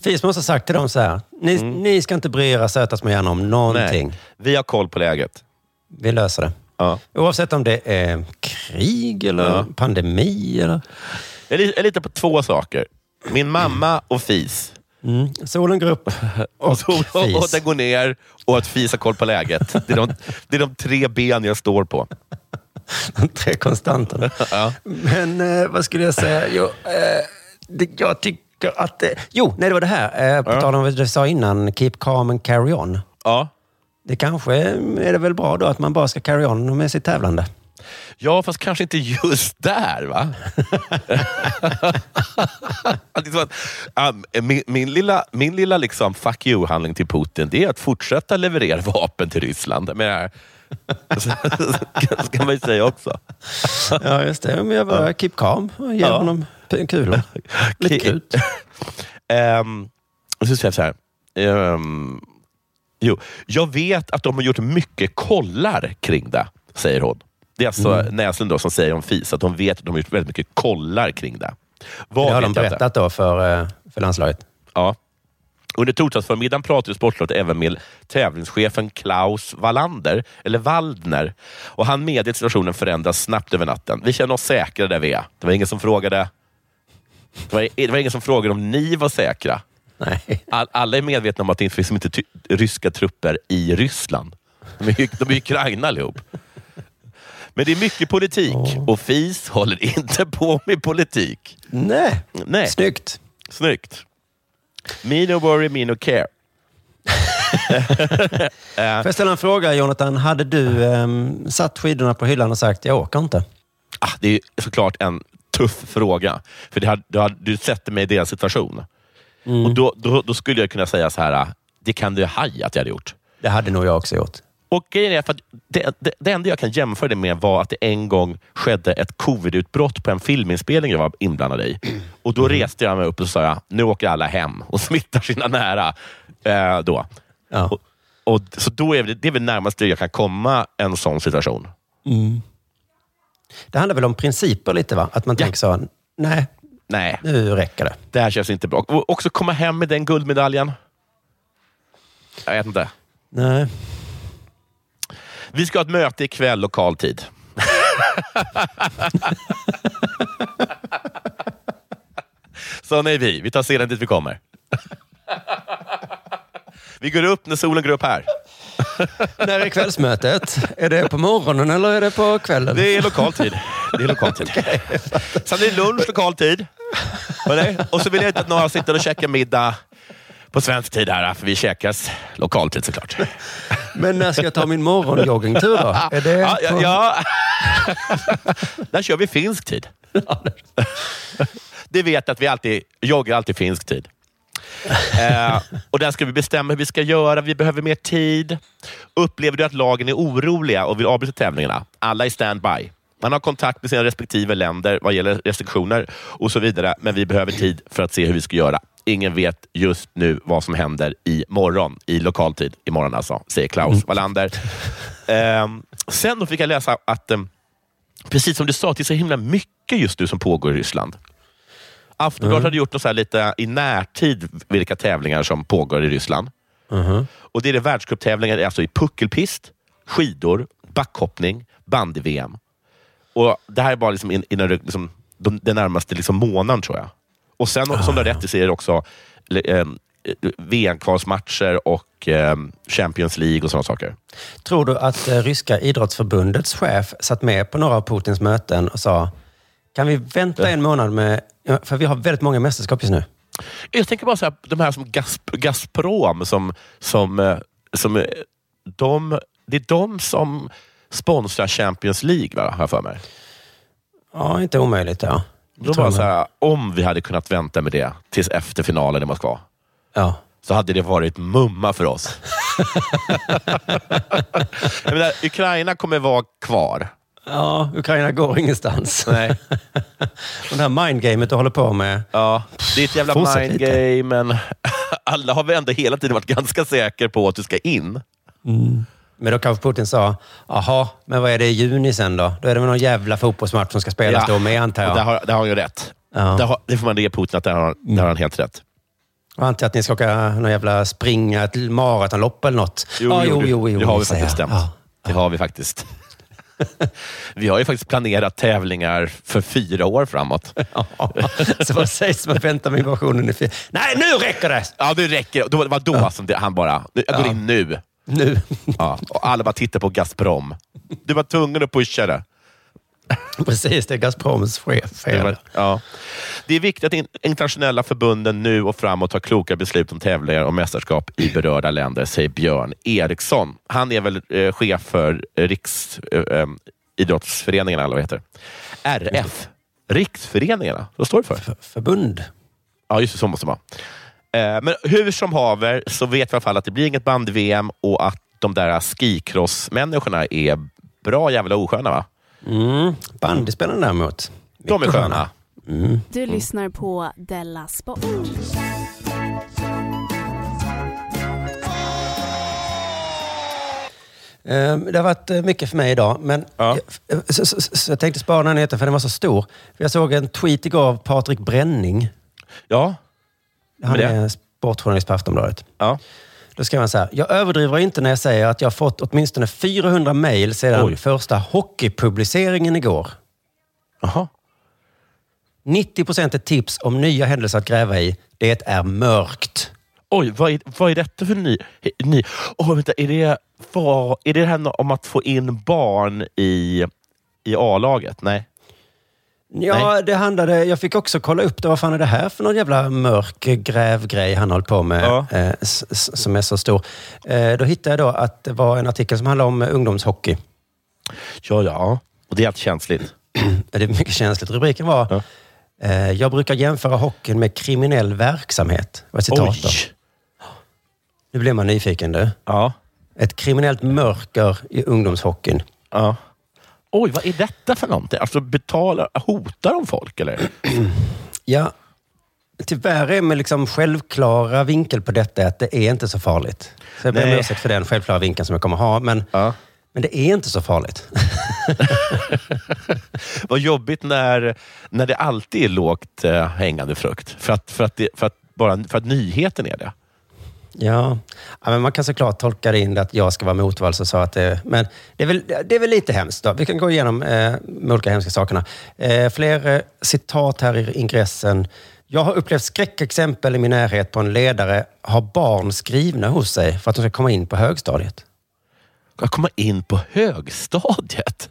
FIS måste ha sagt till dem så här. Ni, ni ska inte bry er söta små hjärnor om någonting. Nej, vi har koll på läget. Vi löser det. Ja. Oavsett om det är krig eller Ja. pandemi. Eller... Jag li- jag litar på två saker. Min mamma och FIS. Mm. Solen går upp och, Och, och, och, och den går ner och att FIS har koll på läget. Det är de, det är de tre ben jag står på. De tre konstanterna. Ja. Men eh, vad skulle jag säga? Jo, eh, det, jag tycker att... Eh, jo, nej det var det här. Eh, på Ja. tal om vad du sa innan, keep calm and carry on. Ja. Det kanske är det väl bra då att man bara ska carry on med sitt tävlande. Ja, fast kanske inte just där, va? Um, min, min lilla, min lilla liksom fuck you-handling till Putin, det är att fortsätta leverera vapen till Ryssland. Men, ska, ska man ju säga också. Ja, just det. Men jag bara keep calm och ge Ja. honom kulor. Lite krut. Um, och så säger jag så här. ehm, jo, jag vet att de har gjort mycket kollar kring det, säger hon. Det är alltså Mm. Näslund då som säger om FIS, att de vet att de har gjort väldigt mycket kollar kring det. Vad Det har de berättat då för, eh, för landslaget. Ja. Under torsdagsförmiddagen pratade Sportrådet även med tävlingschefen Klaus Wallander, eller Waldner. Och han medger att situationen förändras snabbt över natten. Vi känner oss säkra där vi är. Det var ingen som frågade, det var, det var ingen som frågade om ni var säkra. Nej. All, alla är medvetna om att det finns inte ty- ryska trupper i Ryssland. De är, de är Ukraina allihop. Men det är mycket politik och FIS håller inte på med politik. Nej, Nej. snyggt. Snyggt. Me no worry, me no care. Får jag ställa en fråga Jonathan? Hade du ehm, satt skidorna på hyllan och sagt jag åker inte? Ah, det är såklart en tuff fråga. För det hade, du, hade, du sätter mig i deras situation. Mm. Och då, då, då skulle jag kunna säga så här, det kan du haja att jag hade gjort. Det hade nog jag också gjort. Och grejen är för att det, det, det enda jag kan jämföra det med var att det en gång skedde ett covid-utbrott på en filminspelning jag var inblandad i. Och Då reste jag mig upp och sa jag, nu åker alla hem och smittar sina nära. Eh, då. Ja. Och, och, så då är det, det är väl närmast jag kan komma en sån situation. Mm. Det handlar väl om principer lite va? Att man tänker så, nej, Nej, nu räcker det. det här känns inte bra. Och också komma hem med den guldmedaljen. Jag vet inte. Nej. Vi ska ha ett möte ikväll, lokal tid. Såna är vi. Vi tar sedan dit vi kommer. Vi går upp när solen går upp här. När är kvällsmötet? Är det på morgonen eller är det på kvällen? Det är lokal tid. Det är lokal tid. Sen är det lunch, lokal tid. Och så vill jag inte att några sitter och käkar middag på svensk tid här, för vi käkas lokal tid såklart. Men när ska jag ta min morgonjoggingtur då? Är det Ja, ja, ja. Där kör vi finsk tid. Det vet att vi alltid joggar alltid finsk tid. Eh, och där ska vi bestämma hur vi ska göra. Vi behöver mer tid. Upplever du att lagen är oroliga och vill avbryta tävlingarna? Alla är standby. Man har kontakt med sina respektive länder vad gäller restriktioner och så vidare, men vi behöver tid för att se hur vi ska göra. Ingen vet just nu vad som händer i morgon, i lokal tid. Imorgon alltså, säger Klaus Wallander. Ehm, sen då fick jag läsa att ehm, precis som du sa, det är så himla mycket just nu som pågår i Ryssland. Aftonbladet Mm. hade gjort något så lite i närtid vilka tävlingar som pågår i Ryssland. Mhm. Och Det är det världscuptävlingar alltså i puckelpist, skidor, backhoppning, bandy-VM. Och Det här är bara liksom in, det- liksom, de, den närmaste liksom månaden tror jag. Och sen som du har rätt i det också eh, VM-kvalsmatcher och eh, Champions League och sådana saker. Tror du att eh, ryska idrottsförbundets chef satt med på några av Putins möten och sa kan vi vänta en månad med... För vi har väldigt många mästerskap just nu. Jag tänker bara så här, de här som Gasp- Gazprom, som, som, eh, som eh, de, det är de som sponsrar Champions League, va, har jag för mig. Ja, inte omöjligt. Ja. Då jag så här, om vi hade kunnat vänta med det tills efter finalen i Moskva, Ja. så hade det varit mumma för oss. menar, Ukraina kommer vara kvar. Ja, Ukraina går ingenstans. Nej. Det här mindgamet du håller på med. Ja, det är ett jävla mindgame, men alla har väl ändå hela tiden varit ganska säkra på att du ska in. Men då kanske Putin sa, jaha, men vad är det i juni sen då? Då är det väl någon jävla fotbollsmatch som ska spelas då med, antar jag. och Där har, där har han ju rätt. Ja. Där har, det får man ge Putin, att där har, där har han helt rätt. Och antar att ni ska åka någon jävla springa ett maratonlopp eller något. ja, jo, det- jo, jo, det har vi faktiskt jag. bestämt. Det har vi faktiskt. vi har ju faktiskt planerat tävlingar för fyra år framåt. Ja. Så vad sägs om att vänta med invasionen i fyra? Nej, nu räcker det! Ja, det räcker. Då, det var då som det, han bara, jag går Ja. in nu. Nu. Ja, och alla bara tittar på Gazprom. Du var tvungen att pusha det. Precis, det är Gazproms chef. Det, var, ja. det är viktigt att in- internationella förbunden nu och framåt tar kloka beslut om tävlingar och mästerskap i berörda länder, säger Björn Eriksson. Han är väl eh, chef för eh, Riksidrottsföreningarna, eller vad heter RF. Riksföreningarna, vad står det för? Förbund. Ja, just det. Så måste. Eh, Men hur som haver så vet vi i alla fall att det blir inget band-VM och att de där skikross-människorna är bra jävla osköna, va? Mm. Bandyspelarna däremot. De är sköna. Mm. Du lyssnar på Della Sport. Eh, Det har varit eh, mycket för mig idag, men jag, så, så, så, så jag tänkte spara den här nyheten för den var så stor. Jag såg en tweet igår av Patrik Bränning. Ja. Han är sportjournalist på Aftonbladet. Ja. Då skrev han så här. Jag överdriver inte när jag säger att jag har fått åtminstone 400 mejl sedan Oj. första hockeypubliceringen igår. Jaha. 90 procent är tips om nya händelser att gräva i. Det är mörkt. Oj, vad är, vad är detta för ny... ny oh, vänta, är, det, vad, är det det här om att få in barn i, i A-laget? Nej. Ja, det handlade... Jag fick också kolla upp det. Vad fan är det här för någon jävla mörk grävgrej han håller på med Ja. eh, som är så stor? Eh, då hittade jag då att det var en artikel som handlade om eh, ungdomshockey. Ja, ja. Och det är allt känsligt. Det är mycket känsligt. Rubriken var eh, Jag brukar jämföra hockeyn med kriminell verksamhet. Ett citat Oj. då. Nu blir man nyfiken du. Ja. Ett kriminellt mörker i ungdomshockeyn. ja. Oj, vad är detta för någonting? Alltså betalar, hotar de folk eller? Ja, tyvärr är min liksom självklara vinkel på detta att det är inte så farligt. Så jag ber om ursäkt för den självklara vinkeln som jag kommer ha. Men, Ja. men det är inte så farligt. Vad jobbigt när, när det alltid är lågt eh, hängande frukt. För att, för, att det, för, att bara, för att nyheten är det. Ja. ja, men man kan såklart tolka det in att jag ska vara motvalls och sa att det... Men det är väl, det är väl lite hemskt. Då. Vi kan gå igenom eh, de olika hemska sakerna. Eh, fler eh, citat här i ingressen. Jag har upplevt skräckexempel i min närhet på en ledare har barn skrivna hos sig för att de ska komma in på högstadiet. Att komma in på högstadiet?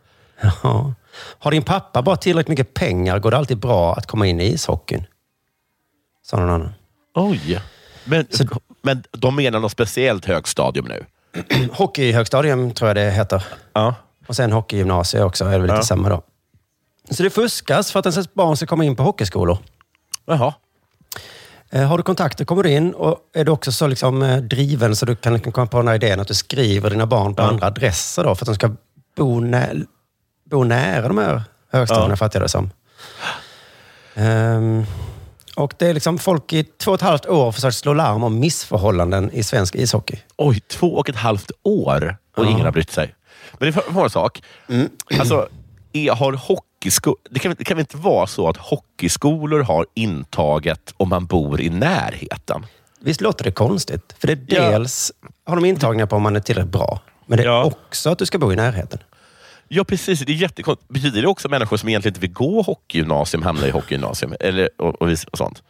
Ja. Har din pappa bara tillräckligt mycket pengar går det alltid bra att komma in i ishockeyn. Sa någon annan. Oj. Men, men de menar något speciellt högstadium nu? Hockeyhögstadium tror jag det heter. Ja. Och sen hockeygymnasium också, är det väl lite Ja. samma då. Så det fuskas för att ens barn ska komma in på hockeyskolor. Jaha. Eh, Har du kontakter kommer du in och är du också så liksom eh, driven så du kan liksom komma på den här idén att du skriver dina barn på Ja. andra adresser då för att de ska bo, nä bo nära de här högstadierna, Ja. fattar jag det som. Ehm, och det är liksom folk i två och ett halvt år försökt slå larm om missförhållanden i svensk ishockey. Oj, två och ett halvt år och Ja. ingen har brytt sig. Men det vara en sak. Alltså, är, har hockeysko- det, kan, det kan väl inte vara så att hockeyskolor har intaget om man bor i närheten? Visst låter det konstigt? För det är Ja. dels har de intagningar på om man är tillräckligt bra, men det är också att du ska bo i närheten. Ja, precis. Det är jättekonstigt. Betyder det också människor som egentligen inte vill gå hockeygymnasium hamnar i hockeygymnasium? Eller, och, och, och sånt?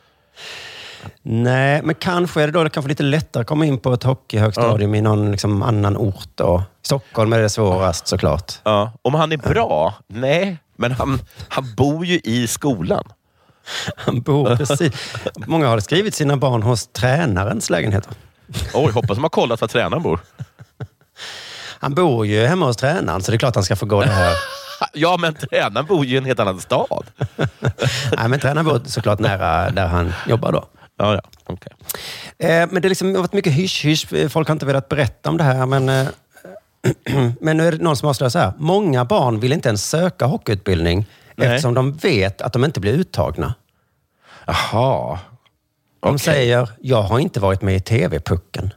Nej, men kanske är det då det kanske lite lättare att komma in på ett hockeyhögstadium i någon liksom annan ort. Då. Stockholm är det svårast såklart. Ja. Om han är bra? Nej, men han, han bor ju i skolan. Han bor precis. Många har skrivit sina barn hos tränarens lägenheter. Oj, hoppas de har kollat var tränaren bor. Han bor ju hemma hos tränaren, så det är klart han ska få gå där. Ja, men tränaren bor ju i en helt annan stad. Nej, men tränaren bor såklart nära där han jobbar då. Ja, ja. Okay. Eh, men det har liksom varit mycket hysch-hysch. Folk har inte velat berätta om det här. Men, eh, men nu är det någon som avslöjar så här. Många barn vill inte ens söka hockeyutbildning Nej. eftersom de vet att de inte blir uttagna. Jaha. De Okej. säger, jag har inte varit med i TV-pucken.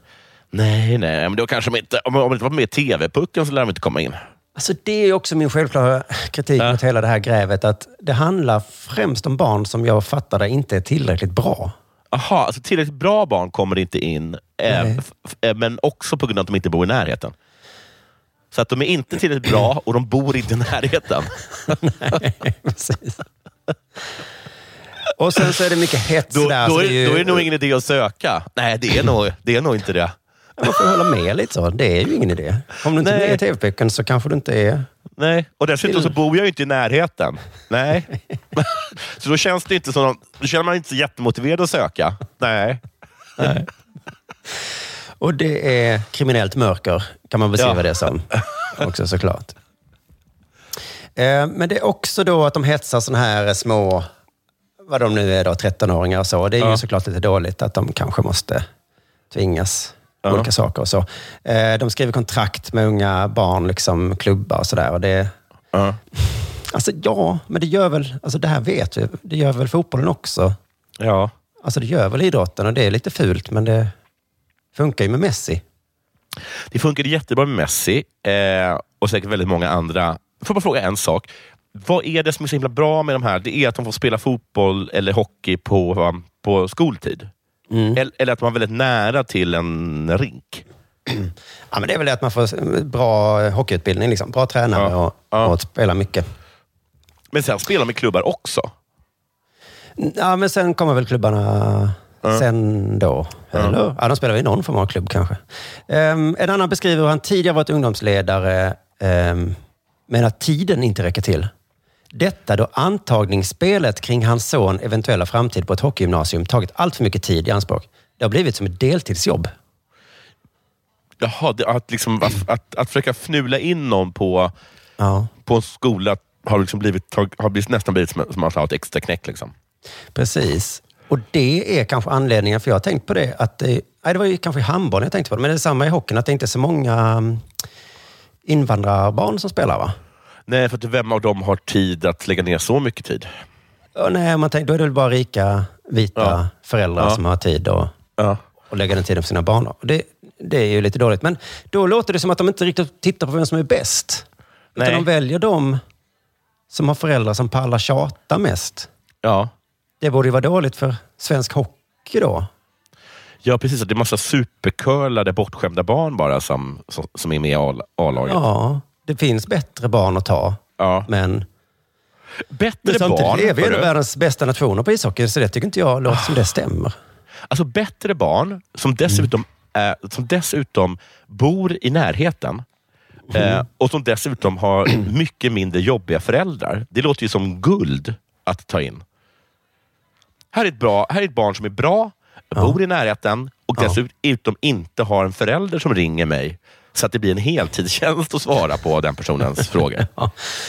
Nej, nej, men då kanske de inte... Om om de inte var med i TV-pucken så lär de inte komma in. Alltså det är också min självklara kritik mot hela det här grävet. Att det handlar främst om barn som jag fattar det inte är tillräckligt bra. Aha, alltså tillräckligt bra barn kommer inte in, eh, Nej. eh, men också på grund av att de inte bor i närheten. Så att de är inte tillräckligt bra och de bor inte i närheten. Precis. Och sen så är det mycket hets Då, där. då, det är ju- då är det nog ingen idé att söka. Nej, det är nog, det är nog inte det. Man får hålla med lite så. Det är ju ingen idé. Om du inte är Nej. med i TV-pucken så kanske du inte är... Nej, och dessutom så bor jag ju inte i närheten. Nej. Så då känns det inte som, då känner man inte så jättemotiverad att söka. Nej. Och det är kriminellt mörker, kan man beskriva Ja. det som. Också såklart. Eh, Men det är också då att de hetsar såna här små, vad de nu är då, 13-åringar och så. Det är ju Ja. såklart lite dåligt att de kanske måste tvingas Ja. olika saker och så. Eh, De skriver kontrakt med unga barn, liksom klubbar och sådär. Och det, Ja. alltså ja, men det gör väl, alltså det här vet vi, det gör väl fotbollen också. Ja. Alltså det gör väl idrotten och det är lite fult, men det funkar ju med Messi. Det funkade jättebra med Messi eh, och säkert väldigt många andra. Får bara fråga en sak? Vad är det som är så himla bra med de här? Det är att de får spela fotboll eller hockey på, på skoltid? Eller, eller att de är väldigt nära till en rink? Ja, men det är väl det att man får bra hockeyutbildning, liksom. bra tränare och, och spela mycket. Men sen spelar i klubbar också? Ja, men sen kommer väl klubbarna sen då. Eller? Ja, de spelar i någon form av klubb kanske. Um, en annan beskriver hur han tidigare varit ungdomsledare, um, men att tiden inte räcker till. Detta då antagningsspelet kring hans son eventuella framtid på ett hockeygymnasium tagit allt för mycket tid i anspråk. Det har blivit som ett deltidsjobb. Jaha, det, att, liksom, att, att, att försöka fnula in någon på, på en skola har, liksom blivit, har blivit, nästan blivit som, som att ha ett extra knäck. Liksom. Precis. Och det är kanske anledningen, för jag har tänkt på det, att det, nej, det var ju kanske i handbollen jag tänkte på det, men det är samma i hockeyn, att det inte är så många mm, invandrarbarn som spelar va? Nej, för att vem av dem har tid att lägga ner så mycket tid? Ja, nej, man tänker, då är det väl bara rika, vita Ja. föräldrar Ja. som har tid att Ja. och lägga den tiden på sina barn. Det, det är ju lite dåligt. Men då låter det som att de inte riktigt tittar på vem som är bäst. Utan Nej. de väljer de som har föräldrar som pallar tjata mest. Ja. Det borde ju vara dåligt för svensk hockey då. Ja, precis. Det är massa supercurlade, bortskämda barn bara som, som, som är med i A-laget. Ja, det finns bättre barn att ta. Ja. Men, Bättre men samtidigt barn, är vi en av världens bästa nationer på ishockey, så det tycker inte jag låter som det stämmer. Alltså bättre barn som dessutom, Mm. eh, som dessutom bor i närheten eh, och som dessutom har mycket mindre jobbiga föräldrar. Det låter ju som guld att ta in. Här är ett, bra, här är ett barn som är bra, bor i närheten och dessutom inte har en förälder som ringer mig så att det blir en heltidstjänst att svara på den personens frågor.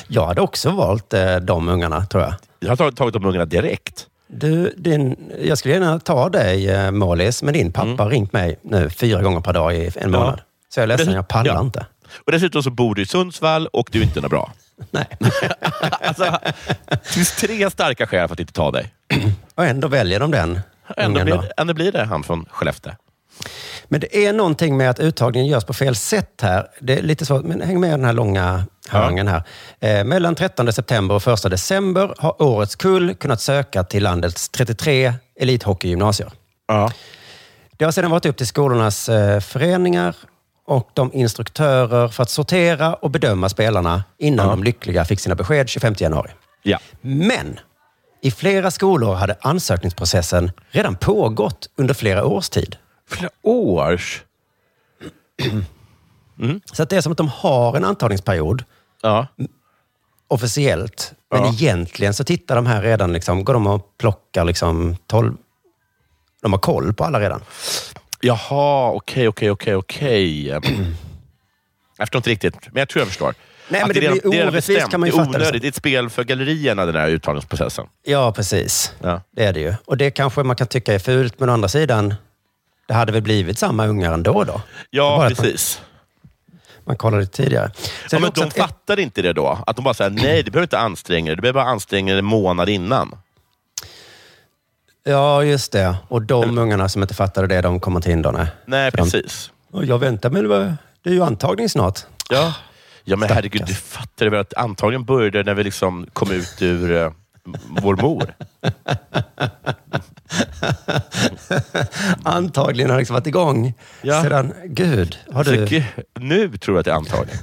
Jag hade också valt eh, de ungarna, tror jag. Jag har tagit, tagit de ungarna direkt. Du, din, jag skulle gärna ta dig, eh, Målis, men din pappa har ringt mig nu fyra gånger per dag i en Mm. Ja. månad. Så jag är ledsen, jag pallar Ja. inte. Och dessutom så bor du i Sundsvall och du är inte något bra. Nej. alltså, det finns tre starka skäl för att inte ta dig. Och ändå väljer de den Ändå blir, ändå blir det han från Skellefteå. Men det är någonting med att uttagningen görs på fel sätt här. Det är lite så, men häng med i den här långa Hörangen här. Eh, mellan 13 september och 1 december har årets kull kunnat söka till landets 33 elithockeygymnasier. Ja. Det har sedan varit upp till skolornas eh, föreningar och de instruktörer för att sortera och bedöma spelarna innan de lyckliga fick sina besked 25 januari. Ja. Men i flera skolor hade ansökningsprocessen redan pågått under flera års tid. Flera års? Så att det är som att de har en antagningsperiod Ja. officiellt. Men Ja. egentligen så tittar de här redan, liksom, går de och plockar liksom 12... De har koll på alla redan. Jaha, okej, okej, okej, okej. Jag förstår inte riktigt, men jag tror jag förstår. Men det blir orättvist kan man ju Det är fatta det som. onödigt. Det är ett spel för gallerierna, den här uttagningsprocessen. Ja, precis. Ja. Det är det ju. Och det kanske man kan tycka är fult, men å andra sidan, det hade väl blivit samma ungar ändå då? Ja, att man- precis. Man kollade tidigare. Ja, men de att- fattar inte det då? Att de bara säger nej, du behöver inte anstränga dig. Du behöver bara anstränga dig en månad innan. Ja, just det. Och de ungarna som inte fattade det, de kommer inte in då? Nej, Nej, För de- precis. Och Jag väntar, men det är ju antagning snart. Ja, ja men Stackarn. herregud, du fattar väl att antagligen började när vi liksom kom ut ur eh, vår mor. Antagligen har liksom varit igång Ja. sedan... Gud, har Så, du... gud, nu tror jag att det är antagligen.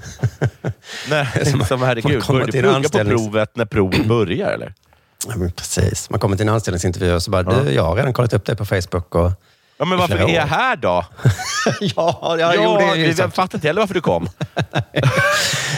Nej, Som- som herregud. Börjar du plugga på provet när provet börjar eller? Ja, precis. Man kommer till en anställningsintervju och så bara, du, jag har redan kollat upp det på Facebook. Och... Ja, men varför är jag här då? ja, ja, jo, det jag fattar inte heller varför du kom.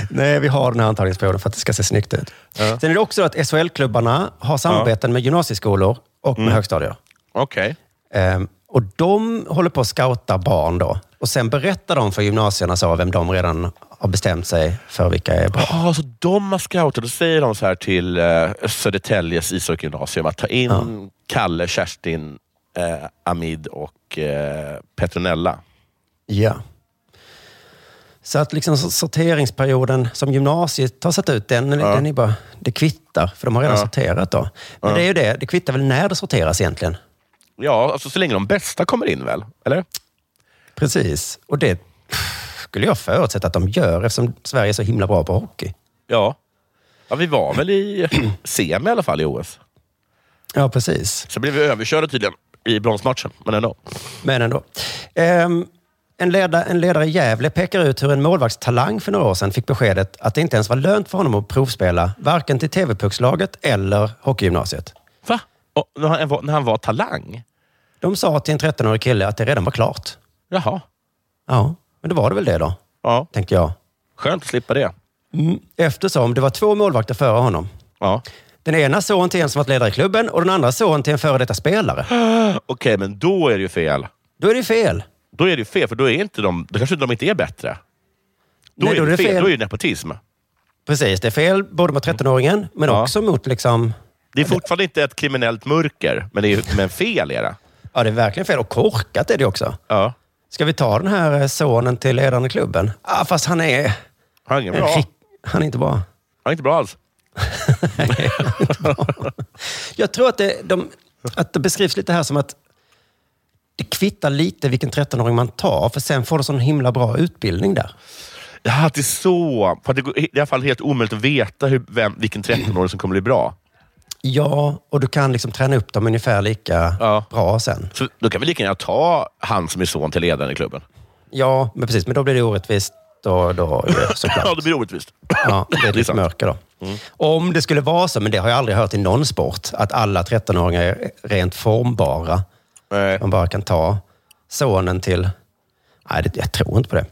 Nej, vi har den här antagningsperioden för att det ska se snyggt ut. Ja. Sen är det också att SHL-klubbarna har samarbeten med gymnasieskolor och med Mm. högstadier. Okej. Ehm, och de håller på att scouta barn då. Och sen berättar de för gymnasierna så vem de redan har bestämt sig för vilka är bra. Ja, så de har scoutat. Då säger de så här till eh, Södertäljes ishockeygymnasium att ta in Kalle, Kerstin, eh, Amid och eh, Petronella. Ja. Så att liksom sorteringsperioden som gymnasiet har satt ut, den, Ja. den är bara, det kvittar, för de har redan Ja. sorterat då. Men Ja. det är ju det, det kvittar väl när det sorteras egentligen. Ja, alltså så länge de bästa kommer in väl? Eller? Precis. Och det skulle jag förutsätta att de gör eftersom Sverige är så himla bra på hockey. Ja. ja vi var väl i semi i alla fall i OS. Ja, precis. Så blev vi överkörda tydligen i bronsmatchen, men ändå. Men ändå. Ehm, en, ledare, en ledare i Gävle pekar ut hur en målvaktstalang för några år sedan fick beskedet att det inte ens var lönt för honom att provspela, varken till TV-puckslaget eller hockeygymnasiet. Va? Och när, han var, när han var talang? De sa till en 13-årig kille att det redan var klart. Jaha. Ja, men det var det väl det då, Ja. tänker jag. Skönt att slippa det. Mm. Eftersom det var två målvakter före honom. Ja. Den ena son till en som varit ledare i klubben och den andra son till en före detta spelare. Okej, men då är det ju fel. Då är det fel. Då är det fel, för då, är inte de, då kanske de inte är bättre. Då, Nej, är, då det fel. fel. Då är det nepotism. Precis, det är fel både mot 13-åringen men Ja. också mot liksom... Det är fortfarande inte ett kriminellt mörker, men, det är, men fel är det. Ja, det är verkligen fel. Och korkat är det också. Ja. Ska vi ta den här eh, sonen till ledaren i klubben? Ah, fast han är... Han är ingen bra. Han är inte bra. Han är inte bra alls. Jag tror att det, de, att det beskrivs lite här som att det kvittar lite vilken 13-åring man tar, för sen får du sån himla bra utbildning där. Ja, det är så. För det är i alla fall helt omöjligt att veta hur, vem, vilken 13-åring som kommer bli bra. Ja, och du kan liksom träna upp dem ungefär lika bra sen. Så då kan vi lika gärna ta han som är son till ledaren i klubben. Ja, men precis. Men då blir det orättvist. Då, då, såklart. Ja, det blir orättvist. Ja, det är lite mörker då. Om det skulle vara så, men det har jag aldrig hört i någon sport, att alla 13-åringar är rent formbara. Man bara kan ta sonen till... Nej, det, jag tror inte på det.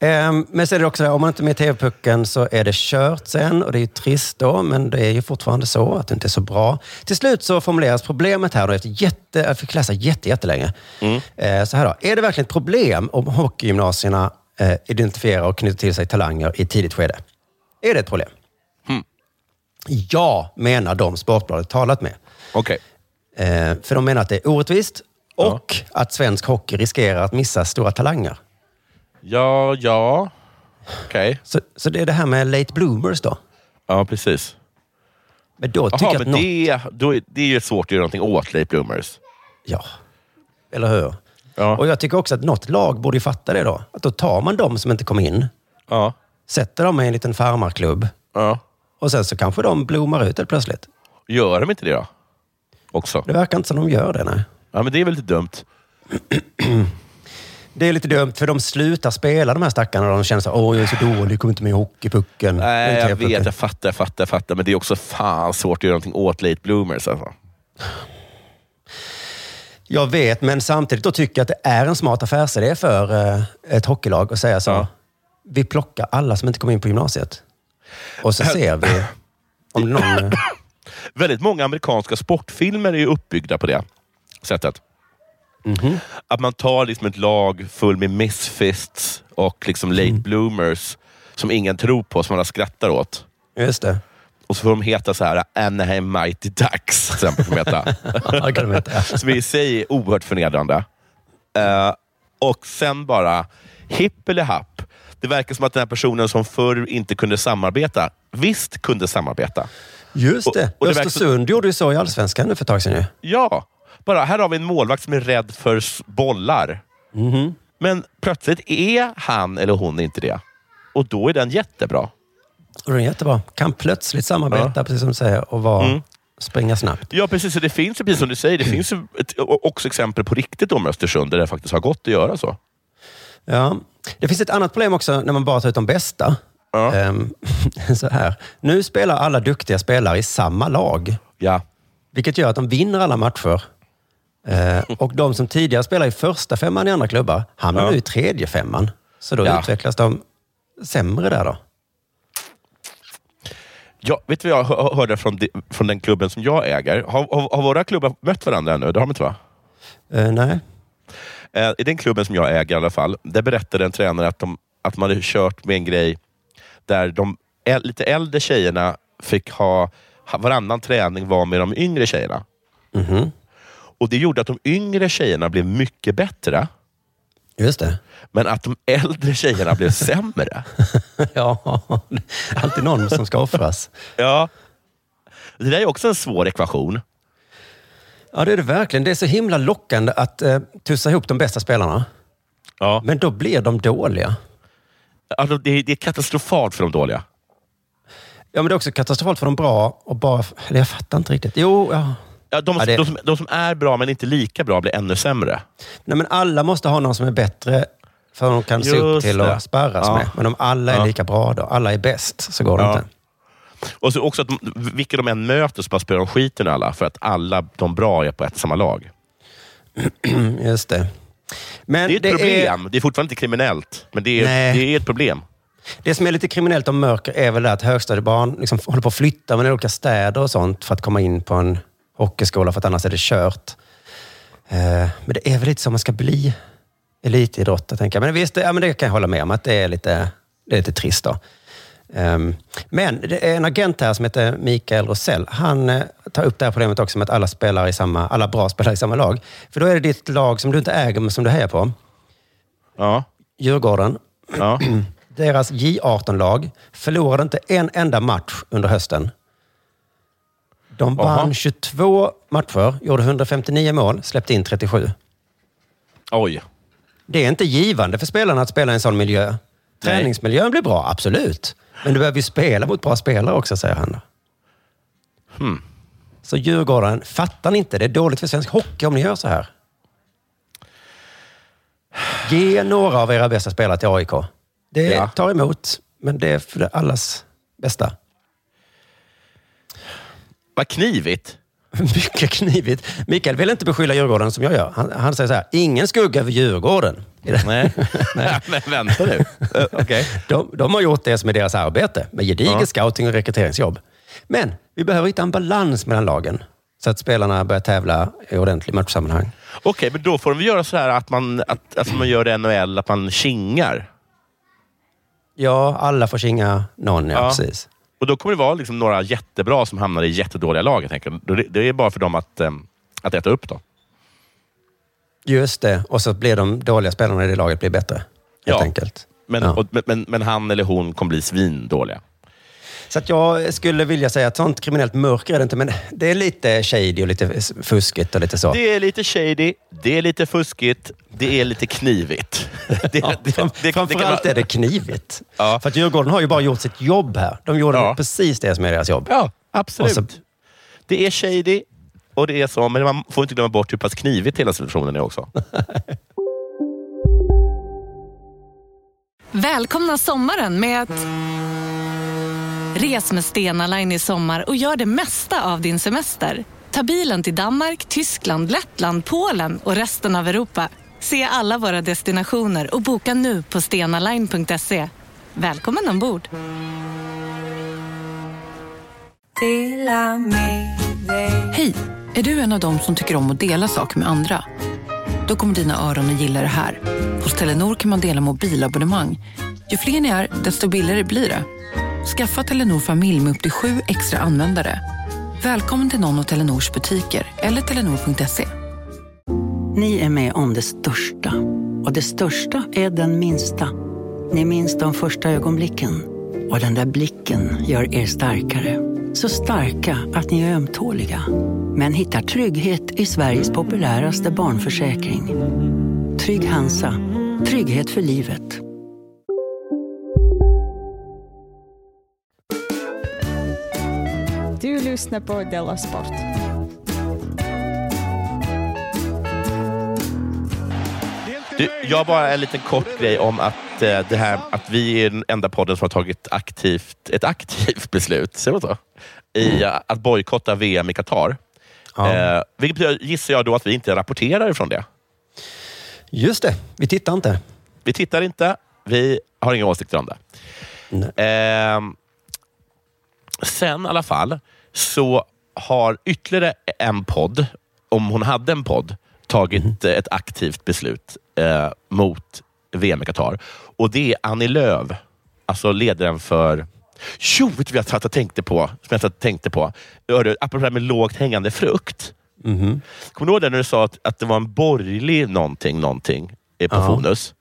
Ehm, men sen är det också, om man inte är med i TV-pucken så är det kört sen och det är ju trist då, men det är ju fortfarande så att det inte är så bra. Till slut så formuleras problemet här då efter jätte, jag fick läsa jätte, jättelänge. Eh, så här då, är det verkligen ett problem om hockeygymnasierna eh, identifierar och knyter till sig talanger i tidigt skede? Är det ett problem? Ja, menar de Sportbladet talat med. Okej. Eh, för de menar att det är orättvist och att svensk hockey riskerar att missa stora talanger. Ja, ja. Okej. Så, så det är det här med late bloomers då? Ja, precis. Men då tycker Jaha, jag att men något... det, då, är- det är ju svårt att göra någonting åt late bloomers. Ja, eller hur? Ja. Och jag tycker också att något lag borde fatta det då. Att då tar man de som inte kom in Ja. sätter dem i en liten farmarklubb Ja. och sen så kanske de blommar ut helt plötsligt. Gör de inte det då? Också? Det verkar inte som de gör det, nej. Ja, men det är väl lite dumt. Det är lite dumt, för de slutar spela de här stackarna och de känner så här, åh jag är så dålig, kommer inte med i hockeypucken. Nej, jag vet, jag fattar, jag fattar, jag fattar. Men det är också fan svårt att göra någonting åt late bloomers. Alltså. Jag vet, men samtidigt då tycker jag att det är en smart affärsidé för eh, ett hockeylag att säga så. Vi plockar alla som inte kommer in på gymnasiet. Och så ser vi om någon... Väldigt många amerikanska sportfilmer är uppbyggda på det sättet. Mhm. Att man tar liksom ett lag full med misfits och liksom late Mm. bloomers som ingen tror på, som alla skrattar åt. Just det. Och så får de heta så här Anaheim Mighty Ducks, till exempel. Får de heta. Som i sig är oerhört förnedrande. Eh, och sen bara, hipp eller happ. Det verkar som att den här personen som förr inte kunde samarbeta, visst kunde samarbeta. Just det. Och- och Östersund gjorde ju så i Allsvenskan nu för ett tag sedan ju. Ja, bara här har vi en målvakt som är rädd för bollar. Mhm. Men plötsligt är han eller hon inte det. Och då är den jättebra. Och det är jättebra. Kan plötsligt samarbeta, precis som du säger, och vara, Mm. springa snabbt. Ja, precis. Och det finns precis som du säger, det finns ett, också exempel på riktigt om Östersund där det faktiskt har gått att göra så. Ja. Det finns ett annat problem också när man bara tar ut de bästa. Ehm, så här. Nu spelar alla duktiga spelare i samma lag. Ja. Vilket gör att de vinner alla matcher. Eh, och de som tidigare spelade i första femman i andra klubbar hamnar Ja. nu i tredje femman. Så då Ja. utvecklas de sämre där då. Ja, vet du vad jag hö- hörde från, de, från den klubben som jag äger? Har, har, har våra klubbar mött varandra ännu? Det har de inte va? Eh, nej. Eh, I den klubben som jag äger i alla fall, där berättade en tränare att, de, att man hade kört med en grej där de lite äldre tjejerna fick ha, varannan träning var med de yngre tjejerna. Mhm. Och Det gjorde att de yngre tjejerna blev mycket bättre, Just det. men att de äldre tjejerna blev sämre. ja, alltid någon som ska offras. Ja. Det där är också en svår ekvation. Ja, det är det verkligen. Det är så himla lockande att eh, tussa ihop de bästa spelarna. Ja. Men då blir de dåliga. Alltså, det, är- det är katastrofalt för de dåliga. Ja, men det är också katastrofalt för de bra och bara... Jag fattar inte riktigt. Jo, ja. Ja, de, Ja, det- de, som, de som är bra men inte lika bra blir ännu sämre. Nej, men alla måste ha någon som är bättre för de kan se upp Just till det. och sparras Ja. med. Men om alla är Ja. lika bra då, alla är bäst, så går det inte. Och så också att de, vilka de än möter så bara spelar de skiten alla, för att alla de bra är på ett samma lag. Just det. Men det är ett det är- problem. Det är fortfarande inte kriminellt, men det är, Nej. det är ett problem. Det som är lite kriminellt om mörker är väl att högstadiebarn liksom håller på att flytta mellan olika städer och sånt för att komma in på en hockeyskola, för att annars är det kört. Eh, Men det är väl lite som man ska bli elitidrottare, tänker jag. Men visst, det, ja, men det kan jag hålla med om, att det är lite, det är lite trist. Då. Ehm, Men det är en agent här som heter Mikael Rosell. Han eh, tar upp det här problemet också med att alla, spelar i samma, alla bra spelar i samma lag. För då är det ditt lag som du inte äger, men som du hejar på. Ja. Djurgården. Ja. Deras J18-lag förlorade inte en enda match under hösten. De vann Jaha. 22 matcher, gjorde 159 mål, släppte in 37. Oj. Det är inte givande för spelarna att spela i en sån miljö. Träningsmiljön blir bra, absolut. Men du behöver ju spela mot bra spelare också, säger han. Hmm. Så Djurgården, fattar ni inte? Det är dåligt för svensk hockey om ni gör så här. Ge några av era bästa spelare till AIK. Det Ja. tar emot, men det är för allas bästa. Vad knivigt. Mycket knivigt. Mikael vill inte beskylla Djurgården som jag gör. Han, han säger så här, ingen skugga över Djurgården. Nej. Nej. men vänta nu. Uh, Okej. De, de har gjort det som är deras arbete, med gedigen Ja. scouting och rekryteringsjobb. Men vi behöver hitta en balans mellan lagen, så att spelarna börjar tävla i ordentlig matchsammanhang. Okej, men då får de göra så här att man, att, att man gör det NHL, att man kingar. Ja, alla får kinga någon, ja, Ja. precis. Och då kommer det vara liksom några jättebra som hamnar i jättedåliga lag. Jag tänker. Det är bara för dem att, um, att äta upp. Då. Just det, och så blir de dåliga spelarna i det laget blir bättre. Helt Ja. enkelt. Men, Ja. och, men, men han eller hon kommer bli svindåliga. Så att jag skulle vilja säga att sånt kriminellt mörker är det inte, men det är lite shady och lite fuskigt och lite så. Det är lite shady, det är lite fuskigt, det är lite knivigt. Det, Ja, fram, framförallt är det knivigt. För att Djurgården har ju bara gjort sitt jobb här. De gjorde precis det som är deras jobb. Ja, absolut. Så- Det är shady och det är så, men man får inte glömma bort hur pass knivigt hela situationen är också. Välkomna sommaren med att... Res med Stena Line i sommar och gör det mesta av din semester. Ta bilen till Danmark, Tyskland, Lettland, Polen och resten av Europa. Se alla våra destinationer och boka nu på stenaline.se. Välkommen ombord! Hej! Är du en av dem som tycker om att dela saker med andra? Då kommer dina öron att gilla det här. Hos Telenor kan man dela mobilabonnemang. Ju fler ni är, desto billigare blir det. Skaffa Telenor familj med upp till sju extra användare. Välkommen till någon av Telenors butiker eller telenor.se. Ni är med om det största. Och det största är den minsta. Ni minns de första ögonblicken. Och den där blicken gör er starkare. Så starka att ni är ömtåliga. Men hittar trygghet i Sveriges populäraste barnförsäkring. Trygg Hansa. Trygghet för livet. Du lyssnar på Della Sport. Du, jag bara en liten kort grej om att, eh, det här, att vi är den enda podden som har tagit aktivt, ett aktivt beslut, säger man så? I eh, att bojkotta VM i Qatar. Eh, vilket betyder, gissar jag då att vi inte rapporterar ifrån det. Just det, vi tittar inte. Vi tittar inte, vi har inga åsikter om det. Ehm, sen i alla fall så har ytterligare en podd, om hon hade en podd, tagit eh, ett aktivt beslut eh, mot VM i Qatar. Och det är Annie Lööf, alltså ledaren för... Jo, vet du vad jag tänkte på? Som jag tänkte på? Apropå det här med lågt hängande frukt. Kommer du ihåg det när du sa att, att det var en borgerlig någonting, någonting eh, på Ja. Fonus?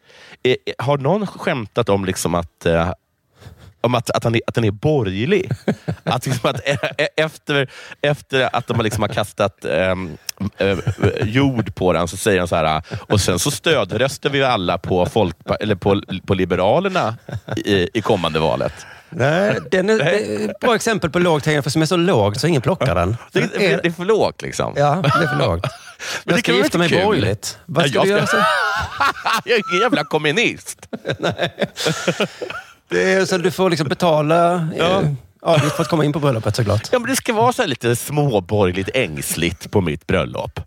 Eh, eh, har någon skämtat om liksom att eh, om att, att, han är, att den är borgerlig. Att, liksom att e- e- efter, efter att de har liksom har kastat ehm, eh, jord på den så säger han så här, och sen så stödröstar vi alla på, folk, eller på, på Liberalerna i, i kommande valet. Nej, den är, det är ett bra exempel på lågt hängande, för som är så låg så ingen plockar den. Det, det, det är för lågt liksom. Ja, det är för lågt. Men Jag det ska gifta mig kul. borgerligt. Vad ska Ja, du jag göra ska- sen? jag är ingen jävla kommunist. Det så du får liksom betala ja. avgift för att komma in på bröllopet såklart. Ja, men det ska vara så här lite småborgerligt ängsligt på mitt bröllop.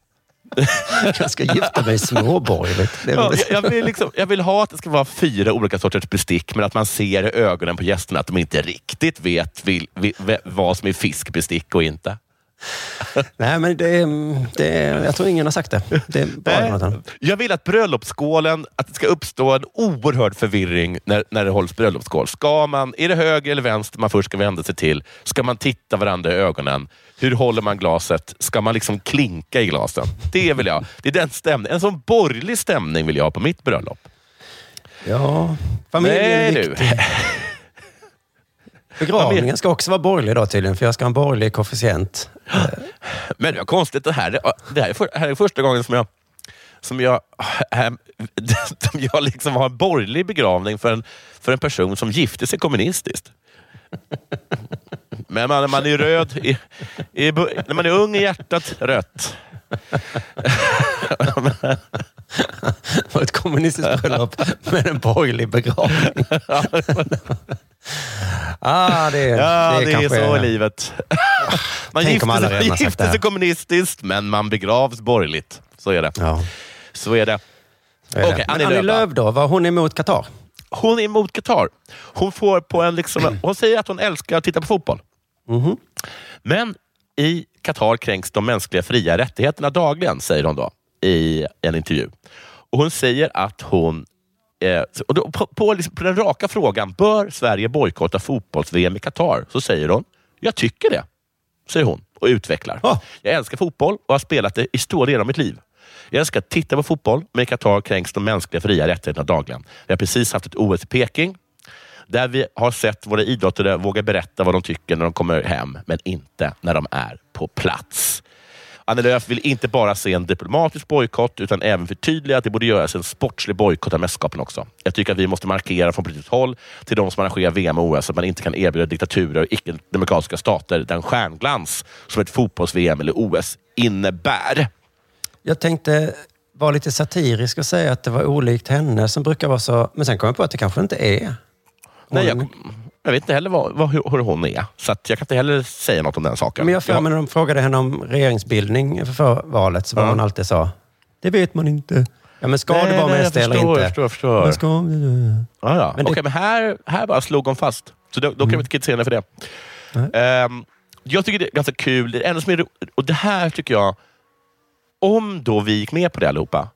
Jag ska gifta mig småborgerligt. Ja, jag, vill liksom, jag vill ha att det ska vara fyra olika sorters bestick, men att man ser i ögonen på gästerna att de inte riktigt vet vil, vil, vad som är fiskbestick och inte. Nej, men det är, det är, jag tror ingen har sagt det. Det är bara. Jag vill att bröllopsskålen, att det ska uppstå en oerhörd förvirring när, när det hålls bröllopsskål. Ska man, är det höger eller vänster man först ska vända sig till? Ska man titta varandra i ögonen? Hur håller man glaset? Ska man liksom klinka i glasen? Det vill jag. Det är den stämningen. En sån borgerlig stämning vill jag ha på mitt bröllop. Ja, familjen är Nej, viktig. Begravningen ska också vara borgerlig då tydligen, för jag ska ha en borgerlig koefficient. Men det var konstigt. Det här, det här, är, för, här är första gången som jag, som jag, äh, som jag liksom har en borgerlig begravning för en, för en person som gifte sig kommunistiskt. Men man, man är röd, i, i, när man är ung i hjärtat, rött. Och ett kommunistiskt bröllop med en borgerlig begravning. ah, det, Ja, det, är kanske så livet. Man Tänk gifter, sig, det gifter sig kommunistiskt, men man begravs borgerligt. Så är det. Så är det. Okej, Men Annie Annie Lööf. Då, var hon emot Qatar? Hon är emot Qatar. Hon, får på en liksom, hon säger att hon älskar att titta på fotboll. Mhm. Men i Qatar kränks de mänskliga fria rättigheterna dagligen, säger hon då i en intervju. Och Hon säger att hon... Eh, och då, på, på, liksom, på den raka frågan, bör Sverige bojkotta fotbolls-VM i Qatar? Så säger hon, jag tycker det. Säger hon och utvecklar. Jag älskar fotboll och har spelat det i stora delar av mitt liv. Jag älskar att titta på fotboll, men i Qatar kränks de mänskliga fria rättigheterna dagligen. Vi har precis haft ett OS i Peking Där vi har sett våra idrottare våga berätta vad de tycker när de kommer hem, men inte när de är på plats. Annie Lööf vill inte bara se en diplomatisk bojkott, utan även förtydliga att det borde göras en sportslig bojkott av mästerskapen också. Jag tycker att vi måste markera från politiskt håll till de som arrangerar VM och OS att man inte kan erbjuda diktaturer och icke-demokratiska stater den stjärnglans som ett fotbolls-VM eller OS innebär. Jag tänkte vara lite satirisk och säga att det var olikt henne som brukar vara så... Men sen kom jag på att det kanske inte är. Nej, jag, jag vet inte heller vad, vad, hur hon är, så jag kan inte heller säga något om den saken. Men jag för mig när de frågade henne om regeringsbildning för valet så var Ja. hon alltid sa, det vet man inte. Ja, men ska Nej, det vara nej, med SD eller inte? jag förstår, jag förstår. Men ska... Ja, ja. Men det- men här, här bara slog hon fast. Så då, då kan vi inte kritisera henne för det. Ehm, jag tycker det är ganska kul. Det enda som är, och det här tycker jag, om då vi gick med på det allihopa,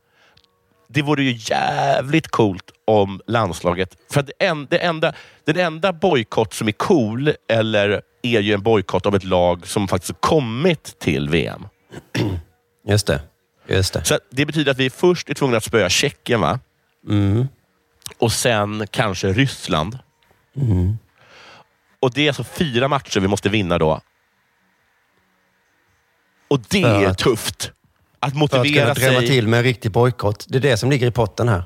det vore ju jävligt coolt om landslaget... För det, en, det enda, den enda bojkott som är cool eller är ju en bojkott av ett lag som faktiskt har kommit till VM. Just det. Just det. Så det betyder att vi först är tvungna att spöa Tjeckien, va? Mm. och sen kanske Ryssland. Mm. Och det är alltså fyra matcher vi måste vinna då. Och det är tufft. Att För att motivera kunna drämma sig. till med en riktig bojkott. Det är det som ligger i potten här.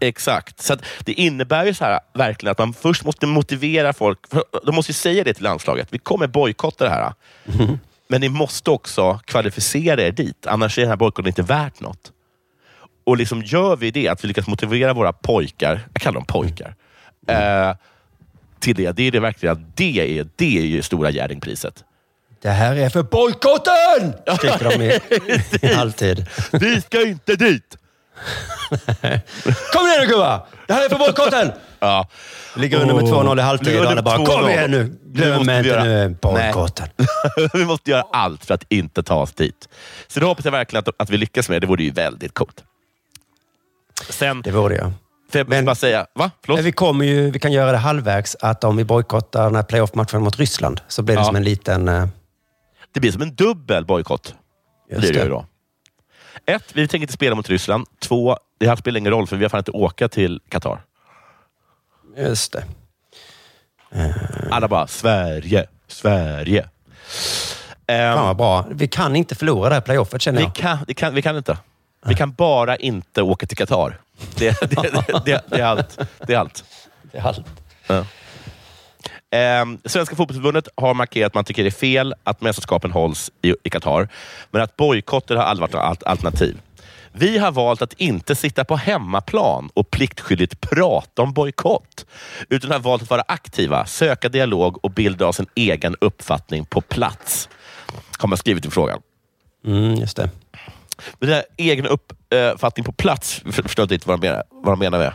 Exakt. Så det innebär ju så här, verkligen att man först måste motivera folk. De måste ju säga det till landslaget. Vi kommer bojkotta det här. Men ni måste också kvalificera er dit. Annars är den här bojkotten inte värt något. Och liksom gör vi det, att vi lyckas motivera våra pojkar, jag kallar dem pojkar, eh, till det. Det är det verkligen, det är, det är ju stora Jerringpriset. Det här är för bojkotten! Skriker de i, i halvtid. Vi ska inte dit! Kom igen nu gubbar! Det här är för bojkotten! Ja. Ligger under med 2-0 i halvtid och alla bara, kom 2-0. igen nu! Glöm inte göra- nu bojkotten. vi måste göra allt för att inte ta oss dit. Så det hoppas jag verkligen att, att vi lyckas med. Det vore ju väldigt coolt. Sen, Det vore jag. får jag bara säga, va? Förlåt? Men vi, kommer ju, vi kan göra det halvvägs, att om vi bojkottar den här playoff-matchen mot Ryssland så blir det Ja. som en liten... eh, Det blir som en dubbel bojkott. Blir det ju då. Ett, vi tänker inte spela mot Ryssland. Två, det här spelar ingen roll för vi har fan inte åka till Qatar. Just det. Alla bara, Sverige, Sverige. Ehm, Fan vad bra. Vi kan inte förlora det här playoffet känner vi, jag. kan, vi, kan, vi kan inte. Vi kan bara inte åka till Qatar. Det, det, det, det, det är allt. Det är allt. Det är allt. Ja. Ehm, Svenska fotbollsförbundet har markerat att man tycker det är fel att mästerskapen hålls i, i Qatar, men att bojkotter har aldrig varit något alt- alternativ. Vi har valt att inte sitta på hemmaplan och pliktskyldigt prata om bojkott, utan har valt att vara aktiva, söka dialog och bilda oss en egen uppfattning på plats. Har man skrivit i frågan. Mm, just det. Men den här egna uppfattning på plats, för- förstår inte vad de menar, vad de menar med.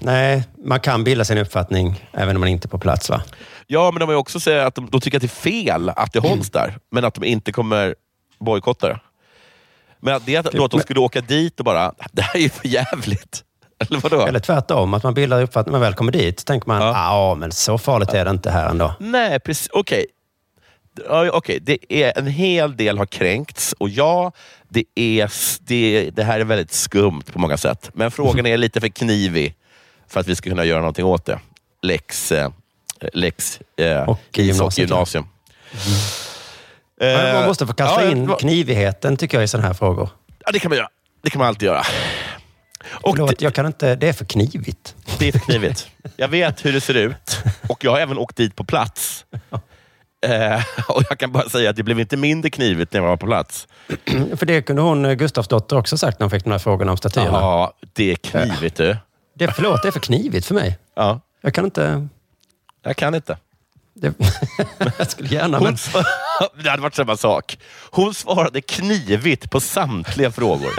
Nej, man kan bilda sin uppfattning även om man inte är på plats va? Ja, men de har också sagt att de, de tycker att det är fel att det hålls där, men att de inte kommer bojkotta det. Men det att, då att de skulle åka dit och bara, det här är ju för jävligt. Eller vadå? Eller tvärtom, att man bildar uppfattning. När man väl kommer dit så tänker man, ja men så farligt är det inte här ändå. Nej, precis. Okej. Ja, okej. Det är en hel del har kränkts och ja, det, är, det, det här är väldigt skumt på många sätt. Men frågan är lite för knivig för att vi ska kunna göra någonting åt det. Lex, eh, lex eh, Och gymnasiet, gymnasium. Men man måste få kasta Eh, ja, in det var- knivigheten tycker jag i sådana här frågor. Ja, det kan man göra. Det kan man alltid göra. Och Förlåt, jag kan inte, det är för knivigt. Det är för knivigt. Jag vet hur det ser ut och jag har även åkt dit på plats. Eh, och Jag kan bara säga att det blev inte mindre knivigt när jag var på plats. För det kunde hon, eh, Gustafsdotter, också sagt när hon fick de här frågorna om statyerna. Ja, det är knivigt du. Det, förlåt, det är för knivigt för mig. Ja. Jag kan inte... Jag kan inte. Det, jag skulle gärna, Hon men... svar- det hade varit samma sak. Hon svarade knivigt på samtliga frågor.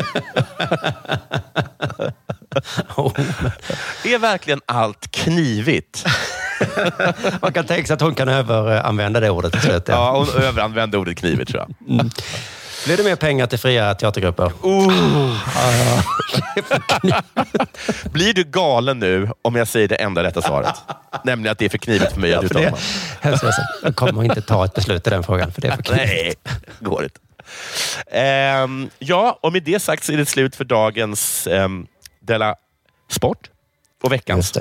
är verkligen allt knivigt? Man kan tänka sig att hon kan överanvända det ordet. Ja, hon överanvände ordet knivigt tror jag. Mm. Blir det mer pengar till fria teatergrupper? Oh. Blir du galen nu om jag säger det enda rätta svaret? Nämligen att det är för knivigt för mig att uttala det, mig. jag kommer inte ta ett beslut i den frågan, för det är för knivigt. Nej, går inte. Ehm, ja, och med det sagt så är det slut för dagens um, Della Sport. Och veckans.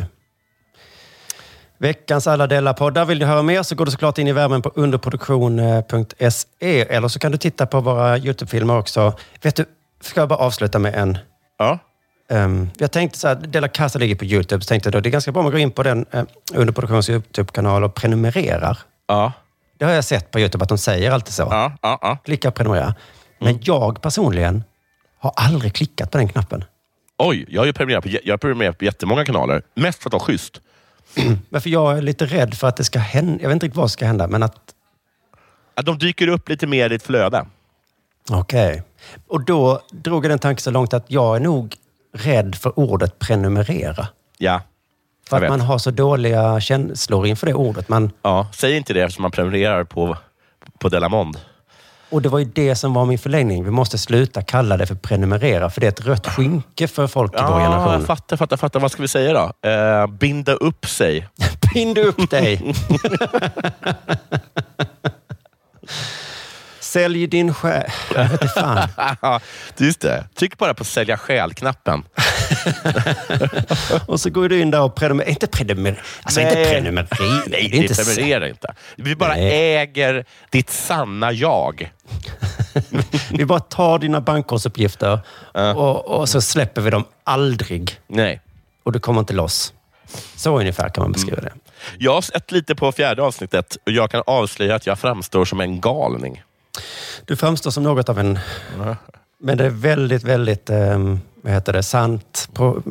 Veckans alla delar poddar. Vill du höra mer så går du såklart in i värmen på underproduktion.se eller så kan du titta på våra YouTube-filmer också. Vet du, ska jag bara avsluta med en? Ja. Um, jag tänkte så här, Della Casa ligger på YouTube, så tänkte jag då, det är ganska bra om man går in på den uh, underproduktions YouTube-kanal och prenumererar. Ja. Det har jag sett på YouTube att de säger alltid så. Ja, ja, ja. Klicka prenumerera. Men jag personligen har aldrig klickat på den knappen. Oj, jag har ju prenumererat på, jag har prenumererat på jättemånga kanaler. Mest för att vara schysst. Varför jag är lite rädd för att det ska hända. Jag vet inte riktigt vad som ska hända, men att... Att de dyker upp lite mer i ditt flöde. Okej. Och då drog jag den tanken så långt att jag är nog rädd för ordet prenumerera. Ja. För att man vet. har så dåliga känslor inför det ordet. Man, Ja, säg inte det eftersom man prenumererar på, på Delamond. Och det var ju det som var min förlängning. Vi måste sluta kalla det för prenumerera, för det är ett rött skynke för folk i vår Ja, generation. jag fattar, fattar, fattar. Vad ska vi säga då? Eh, binda upp sig. Bind upp dig! Sälj din själ. Jag vet inte fan. Just det. Tryck bara på sälja själ-knappen. Och så går du in där och prenumererar. Inte prenumerera. Alltså inte prenumerera. Nej, det är inte prenumererar inte. Vi bara äger ditt sanna jag. Vi bara tar dina bankkortsuppgifter och, och så släpper vi dem aldrig. Nej. Och du kommer inte loss. Så ungefär kan man beskriva det. Jag har sett lite på fjärde avsnittet och jag kan avslöja att jag framstår som en galning. Du framstår som något av en... Men det är väldigt, väldigt, um, vad heter det, sant pro,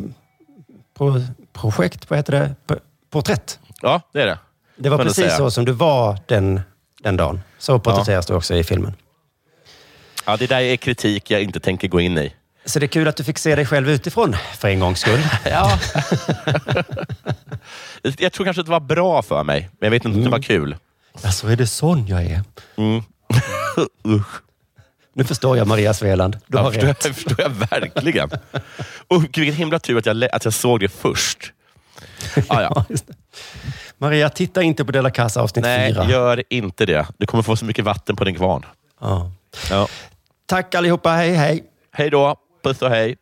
pro, projekt, vad heter det? P- porträtt. Ja, det är det. Det var precis så som du var den, den dagen. Så porträtteras du också i filmen. Ja, det där är kritik jag inte tänker gå in i. Så det är kul att du fick se dig själv utifrån för en gångs skull. Ja. jag tror kanske att det var bra för mig, men jag vet inte om det var kul. Alltså, är det sån jag är? Mm. Usch. Nu förstår jag Maria Sveland. Du Ja, har förstår, rätt. jag, förstår jag verkligen. Och vilken himla tur att jag, att jag såg det först. Ah, ja. Maria, titta inte på Della Casa avsnitt Nej, fyra. gör inte det. Du kommer få så mycket vatten på din kvarn. Ja. Ja. Tack allihopa. Hej, hej. Hej då. Puss och hej.